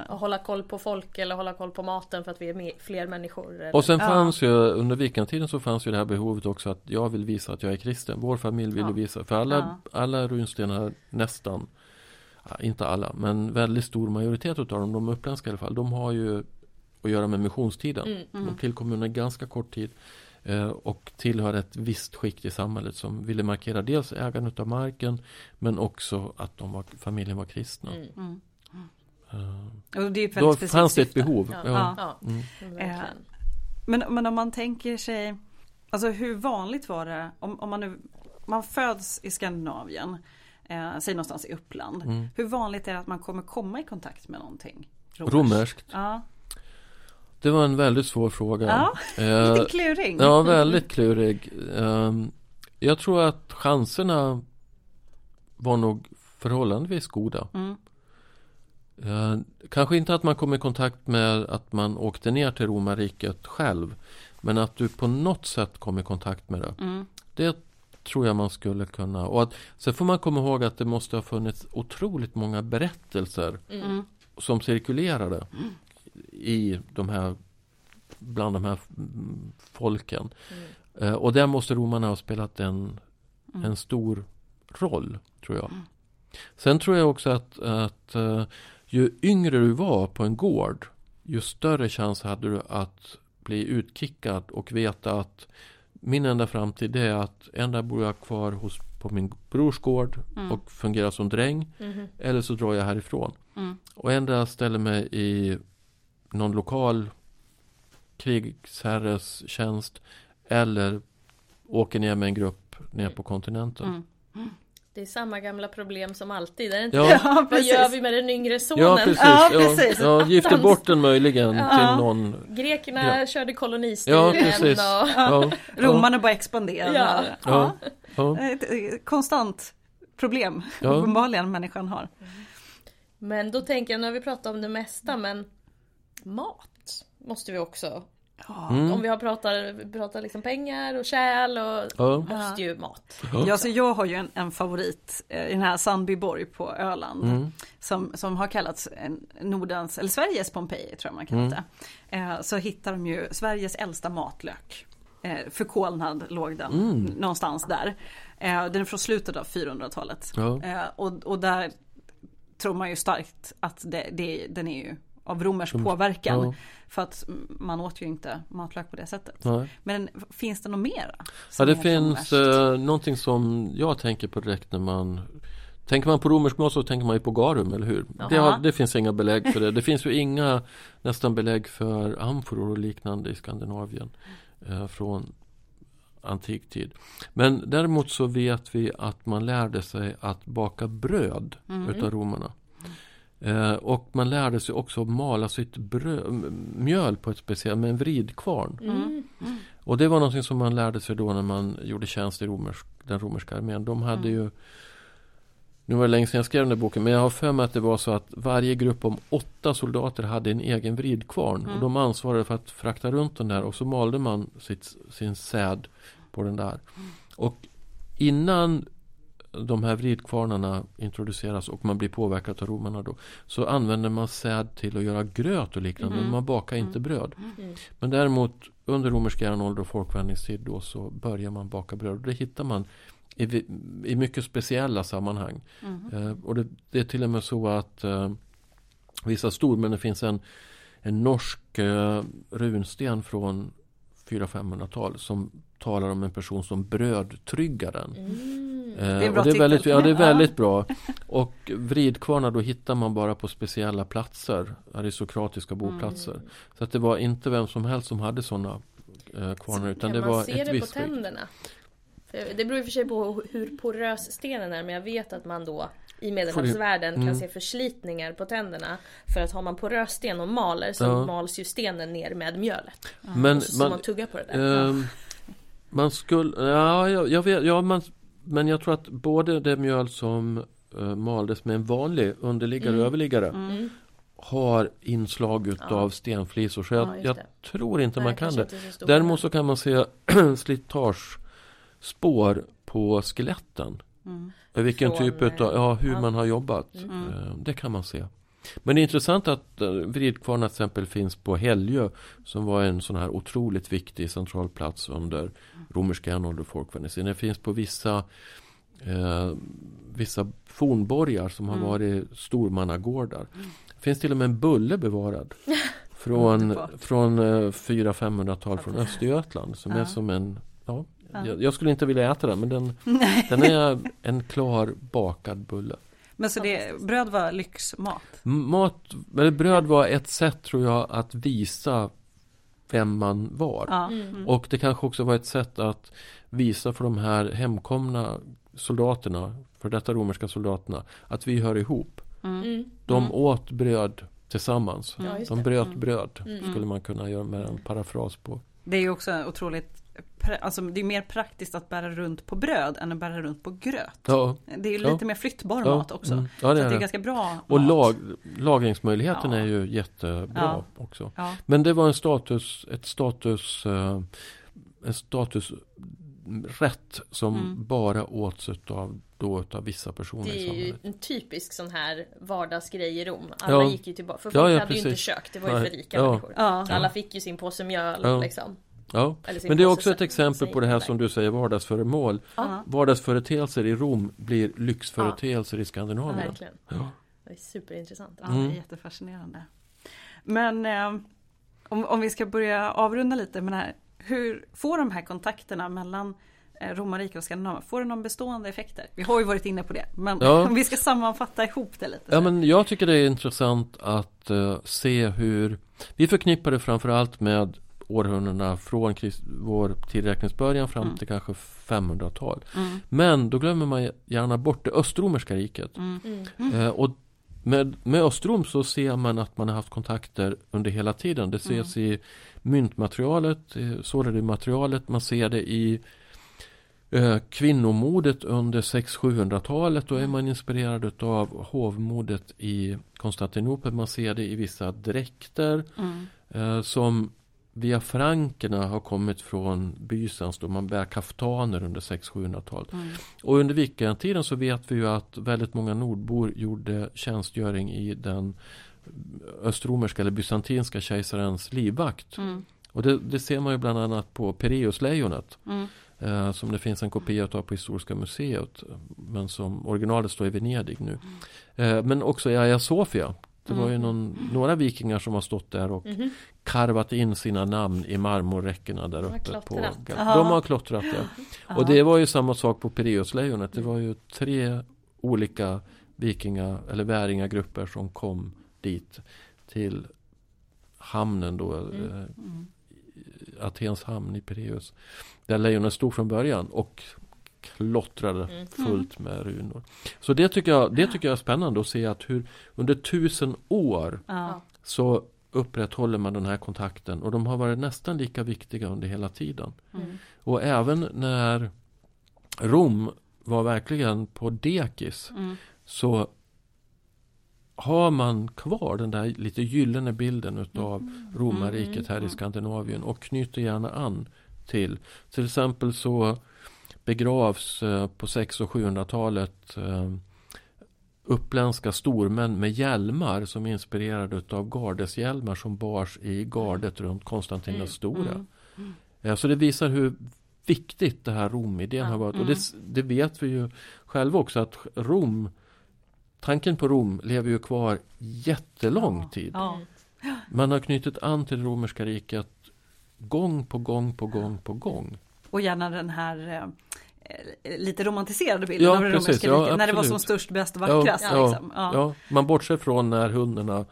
Och hålla koll på folk eller hålla koll på maten för att vi är fler människor. Eller? Och sen fanns ju under vikingtiden så fanns ju det här behovet också att jag vill visa att jag är kristen. Vår familj vill ja. visa. För alla, ja. alla runstenar nästan, inte alla, men väldigt stor majoritet av dem, de uppländska i alla fall, de har ju att göra med missionstiden. Mm, mm. De tillkom under ganska kort tid och tillhör ett visst skikt i samhället som ville markera dels ägandet av marken men också att de var, familjen var kristna. Mm. mm. Uh, det då fanns det ett behov. Ja. Ja. ja. Mm. Eh, men, men om man tänker sig, alltså hur vanligt var det om, om man nu man föds i Skandinavien, eh, säg någonstans i Uppland. Mm. Hur vanligt är det att man kommer komma i kontakt med någonting? Romerskt? Ja. Det var en väldigt svår fråga. Ja, eh, lite klurig. Ja, väldigt klurig. Eh, jag tror att chanserna var nog förhållandevis goda. Mm. Eh, kanske inte att man kom i kontakt med att man åkte ner till romarriket själv. Men att du på något sätt kom i kontakt med det. Mm. Det tror jag man skulle kunna. Och att, sen får man komma ihåg att det måste ha funnits otroligt många berättelser mm. som cirkulerade mm. I de här bland de här folken. Mm. Eh, och där måste romarna ha spelat en, mm. en stor roll, tror jag. Mm. Sen tror jag också att, att uh, ju yngre du var på en gård, ju större chans hade du att bli utkickad och veta att min enda framtid är att enda bor jag kvar hos, på min brors gård mm. och fungerar som dräng. Mm. Eller så drar jag härifrån. Mm. Och enda ställer mig i någon lokal krigsherres tjänst. Eller åker ner med en grupp ner på kontinenten. Mm. Det är samma gamla problem som alltid, är det inte? Ja. ja Vad gör vi med den yngre sonen? Ja, precis. Ja, precis. Ja, ja, gifter bort den möjligen ja. till någon Grekerna ja. körde kolonistilen ja, precis. Och... Ja. Romarna bara expanderade. Ja. Ja. Ett konstant problem, ja. uppenbarligen människan har. Men då tänker jag, nu har vi pratat om det mesta, men mat måste vi också Mm. Om vi har pratat, pratat liksom pengar och kärl och ja. måste ju mat. Ja, alltså jag har ju en, en favorit eh, i den här Sandbyborg på Öland. Mm. Som, som har kallats Nordens, eller Sveriges Pompeji tror jag man kallat mm. det. Eh, så hittar de ju Sveriges äldsta matlök. Eh, förkolnad låg den mm. någonstans där. Eh, den är från slutet av 400-talet. Ja. Eh, och, och där tror man ju starkt att det, det, den är ju av romersk påverkan. Ja. För att man åt ju inte matlök på det sättet. Nej. Men finns det något mer? Ja det finns eh, någonting som jag tänker på direkt när man Tänker man på romersk mat så tänker man ju på garum, eller hur? Det, har, det, finns inga belägg för det. Det finns ju inga nästan belägg för amforor och liknande i Skandinavien eh, från antik tid. Men däremot så vet vi att man lärde sig att baka bröd mm. utav romarna. Eh, och man lärde sig också att mala sitt bröd, mjöl på ett speciellt, med en vridkvarn. Mm. Mm. Och det var någonting som man lärde sig då när man gjorde tjänst i romersk, den romerska armén. De hade mm. ju nu var det länge sedan jag skrev den där boken men jag har för mig att det var så att varje grupp om åtta soldater hade en egen vridkvarn. Och mm. de ansvarade för att frakta runt den där och så malde man sitt, sin säd på den där. Och innan de här vridkvarnarna introduceras och man blir påverkad av romarna då så använder man säd till att göra gröt och liknande mm. men man bakar inte mm. bröd. Mm. Men däremot under romerska järnålder och folkvandringstid då så börjar man baka bröd och det hittar man i, i mycket speciella sammanhang. Mm. Eh, och det, det, är till och med så att eh, vissa stor men det finns en, en norsk eh, runsten från 400-500-tal som talar om en person som brödtryggaren. Mm. Eh, det är, bra det är väldigt, ja, det är väldigt bra. Och vridkvarnar då hittar man bara på speciella platser, aristokratiska boplatser. Mm. Så att det var inte vem som helst som hade sådana eh, kvarnar utan det var ett visst Kan man se det på tänderna? Det beror i och för sig på hur porös stenen är men jag vet att man då i medelhavsvärlden mm. kan se förslitningar på tänderna. För att har man porös sten och maler så ja. mals ju stenen ner med mjölet. Men, så man, man tuggar på det där. Um, man skulle, ja, jag, jag vet, ja man, men jag tror att både det mjöl som uh, maldes med en vanlig underliggare mm. och överliggare mm. har inslag utav ja. stenflisor. Så jag, ja, jag tror inte Nej, man kan det. Däremot så kan man se slitagespår på skeletten. Mm. Vilken Från, typ av, ja hur ja. man har jobbat. Mm. Uh, det kan man se. Men det är intressant att uh, Vridkvarna till exempel finns på Helgö som var en sån här otroligt viktig central plats under romerska järnålder och folkvandringen. Det finns på vissa eh, vissa fornborgar som har mm. varit stormannagårdar. Mm. Det finns till och med en bulle bevarad. Från, från 400-500-tal från Östergötland som är som en ja, ja. Jag, jag, skulle inte vilja äta den men den, den är en klar bakad bulle. Men så det, bröd var lyxmat? Mat, eller bröd var ett sätt tror jag att visa vem man var. Ja. Mm. Och det kanske också var ett sätt att visa för de här hemkomna soldaterna, för detta romerska soldaterna, att vi hör ihop. Mm. mm. De mm. åt bröd tillsammans. Ja, de bröt mm. bröd, mm. skulle man kunna göra med en parafras på. Det är ju också otroligt Alltså det är mer praktiskt att bära runt på bröd än att bära runt på gröt. Ja. Det är ju lite ja. mer flyttbar ja. mat också. Mm. Ja, det är, så det är ganska bra Och lag, lagringsmöjligheten är ju jättebra också. Men det var en status, ett status, uh, en status rätt som mm. bara åts av då utav vissa personer Det är ju en typisk sån här vardagsgrej i Rom. Alla ja. gick ju tillbaka, för folk ja, ja, hade precis. ju inte kök, det var ju för rika ja. människor. Ja. Alla fick ju sin påse mjöl liksom. Ja, men det är också ett exempel på det här som du säger vardagsföremål. Ja. Vardagsföreteelser i Rom blir lyxföreteelser i Skandinavien. Ja, verkligen. Ja. Det är superintressant. Ja, det är mm. jättefascinerande. Men eh, om, om vi ska börja avrunda lite med det här hur får de här kontakterna mellan eh, romarriket och Skandinavien, får det någon bestående effekter? Vi har ju varit inne på det, men ja. om vi ska sammanfatta ihop det lite. Ja, men jag tycker det är intressant att uh, se hur vi förknippar det framförallt med århundradena från vår tillräkningsbörjan fram mm. till kanske 500-tal. Mm. Men då glömmer man gärna bort det östromerska riket. Mm. Mm. Uh, och med, med Östrom så ser man att man har haft kontakter under hela tiden. Det ses mm. i myntmaterialet, sårade-materialet, man ser det i eh, kvinnomodet under 600-700-talet. Då är man inspirerad av hovmodet i Konstantinopel. Man ser det i vissa dräkter mm. eh, som via frankerna har kommit från Bysans då man bär kaftaner under 600-700-talet. Mm. Och under vikingtiden så vet vi ju att väldigt många nordbor gjorde tjänstgöring i den östromerska eller bysantinska kejsarens livvakt. Mm. Och det, det, ser man ju bland annat på Pireuslejonet. Mm. Eh, som det finns en kopia av på Historiska museet. Men som originalet står i Venedig nu. Mm. Eh, men också i Hagia Sofia. Det var ju mm. någon, några vikingar som har stått där och mm. Karvat in sina namn i marmorräckena där uppe. De på, de har klottrat ja. Och det var ju samma sak på Pireuslejonet. Det var ju tre olika vikinga eller väringagrupper som kom dit till hamnen då. Mm. Eh, mm. Atens hamn i Pireus. Där lejonet stod från början och klottrade mm. fullt med runor. Så det tycker, jag, det tycker jag är spännande att se att hur under tusen år ja. så upprätthåller man den här kontakten och de har varit nästan lika viktiga under hela tiden. Mm. Och även när Rom var verkligen på dekis mm. så har man kvar den där lite gyllene bilden utav mm. romarriket här i mm. Skandinavien och knyter gärna an till. Till exempel så begravs eh, på 600 och 700-talet eh, uppländska stormän med hjälmar som är inspirerade av gardeshjälmar som bars i gardet runt Konstantin den stora. Mm. Mm. Så det visar hur viktigt det här Romidén har varit. Och det, det, vet vi ju själva också att Rom tanken på Rom lever ju kvar jättelång tid. Man har knutit an till det romerska riket gång på gång på gång på gång. Och gärna den här eh, lite romantiserade bilden ja, av det romerska riket. Ja, när det var som störst, bäst och vackrast. Ja, liksom. ja. man bortser från när hundarna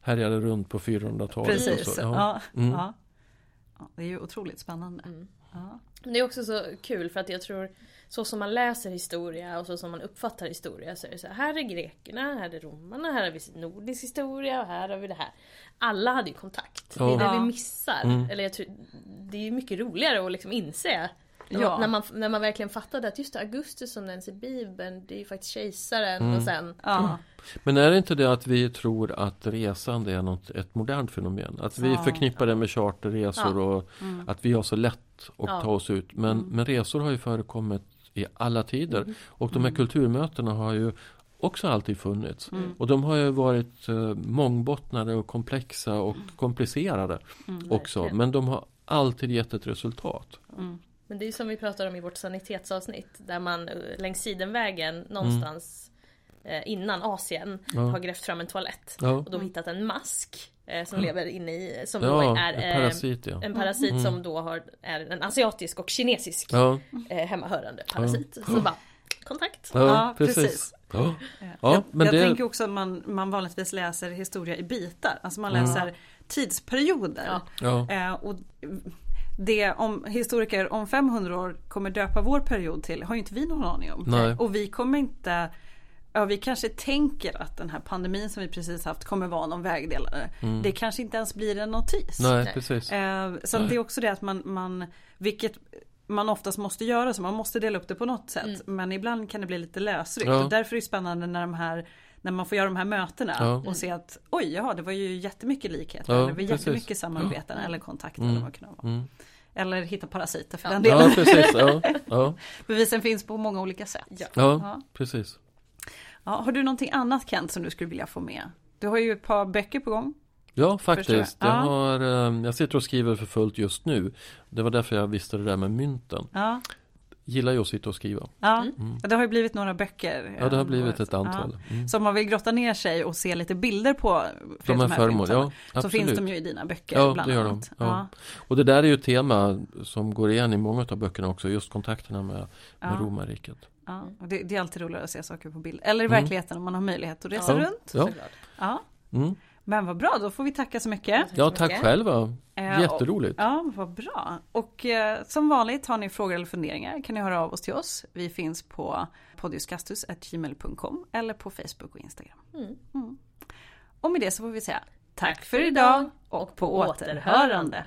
härjade runt på 400-talet. Precis, ja. Mm. ja. Det är ju otroligt spännande. Mm. Det är också så kul för att jag tror så som man läser historia och så som man uppfattar historia så är det så här, här är grekerna, här är romarna, här har vi nordisk historia och här har vi det här. Alla hade ju kontakt. Ja. Det är det vi missar. Mm. Eller jag tror, det är ju mycket roligare att liksom inse Ja. När, man, när man verkligen fattade att just det, Augustus som nämns i Bibeln, det är ju faktiskt kejsaren mm. och sen... Ja. Men är det inte det att vi tror att resande är något, ett modernt fenomen? Att vi ja. förknippar det med charterresor och mm. att vi har så lätt att ta oss ut. Men, mm. men resor har ju förekommit i alla tider. Mm. Och de här mm. kulturmötena har ju också alltid funnits. Mm. Och de har ju varit uh, mångbottnade och komplexa och mm. komplicerade mm, också. Men de har alltid gett ett resultat. Mm. Men det är ju som vi pratar om i vårt sanitetsavsnitt. Där man eh, längs sidenvägen någonstans mm. eh, innan Asien ja. har grävt fram en toalett. Ja. Och då hittat en mask. Eh, som lever inne i, som ja, då är en parasit, ja. en parasit mm. som då har, är en asiatisk och kinesisk ja. eh, hemmahörande parasit. Så bara kontakt. Ja, precis. precis. Ja. Ja, jag, men jag det... tänker också att man, man vanligtvis läser historia i bitar. Alltså man läser mm. tidsperioder. Ja. Eh, och det om historiker om 500 år kommer döpa vår period till har ju inte vi någon aning om. Nej. Och vi kommer inte Ja, vi kanske tänker att den här pandemin som vi precis haft kommer vara någon vägdelare. Mm. Det kanske inte ens blir en notis. Nej, precis. Eh, så Nej. det är också det att man, man, vilket man oftast måste göra så man måste dela upp det på något sätt. Mm. Men ibland kan det bli lite lösryckt. Ja. Och därför är det spännande när de här när man får göra de här mötena ja. och se att oj, ja det var ju jättemycket likheter. Ja, eller det var jättemycket samarbeten ja. eller kontakter. Mm. Eller, vad kan vara. Mm. eller hitta parasiter för den delen. Ja, precis. Ja, ja. Bevisen finns på många olika sätt. Ja, ja. precis. Ja, har du någonting annat Kent som du skulle vilja få med? Du har ju ett par böcker på gång. Ja, faktiskt. Jag, har, eh, jag sitter och skriver för fullt just nu. Det var därför jag visste det där med mynten. Ja. Gillar ju att sitta och skriva. Ja, mm. det har ju blivit några böcker. Ja, det har blivit ett antal. Ja. Mm. Så om man vill grotta ner sig och se lite bilder på de här föremål, ja, Så finns de ju i dina böcker. Ja, bland det gör de. Ja. Och det där är ju ett tema som går igen i många av böckerna också. Just kontakterna med, med romarriket. Ja, och det, det, är alltid roligare att se saker på bild. Eller i mm. verkligheten om man har möjlighet att resa runt. Ja. ja. Mm. Men vad bra, då får vi tacka så mycket. Ja, tack själva. Eh, Jätteroligt. Ja, vad bra. Och eh, som vanligt har ni frågor eller funderingar kan ni höra av oss till oss. Vi finns på podiuskastus.gmail.com eller på Facebook och Instagram. Mm. Mm. Och med det så får vi säga tack för idag och på återhörande.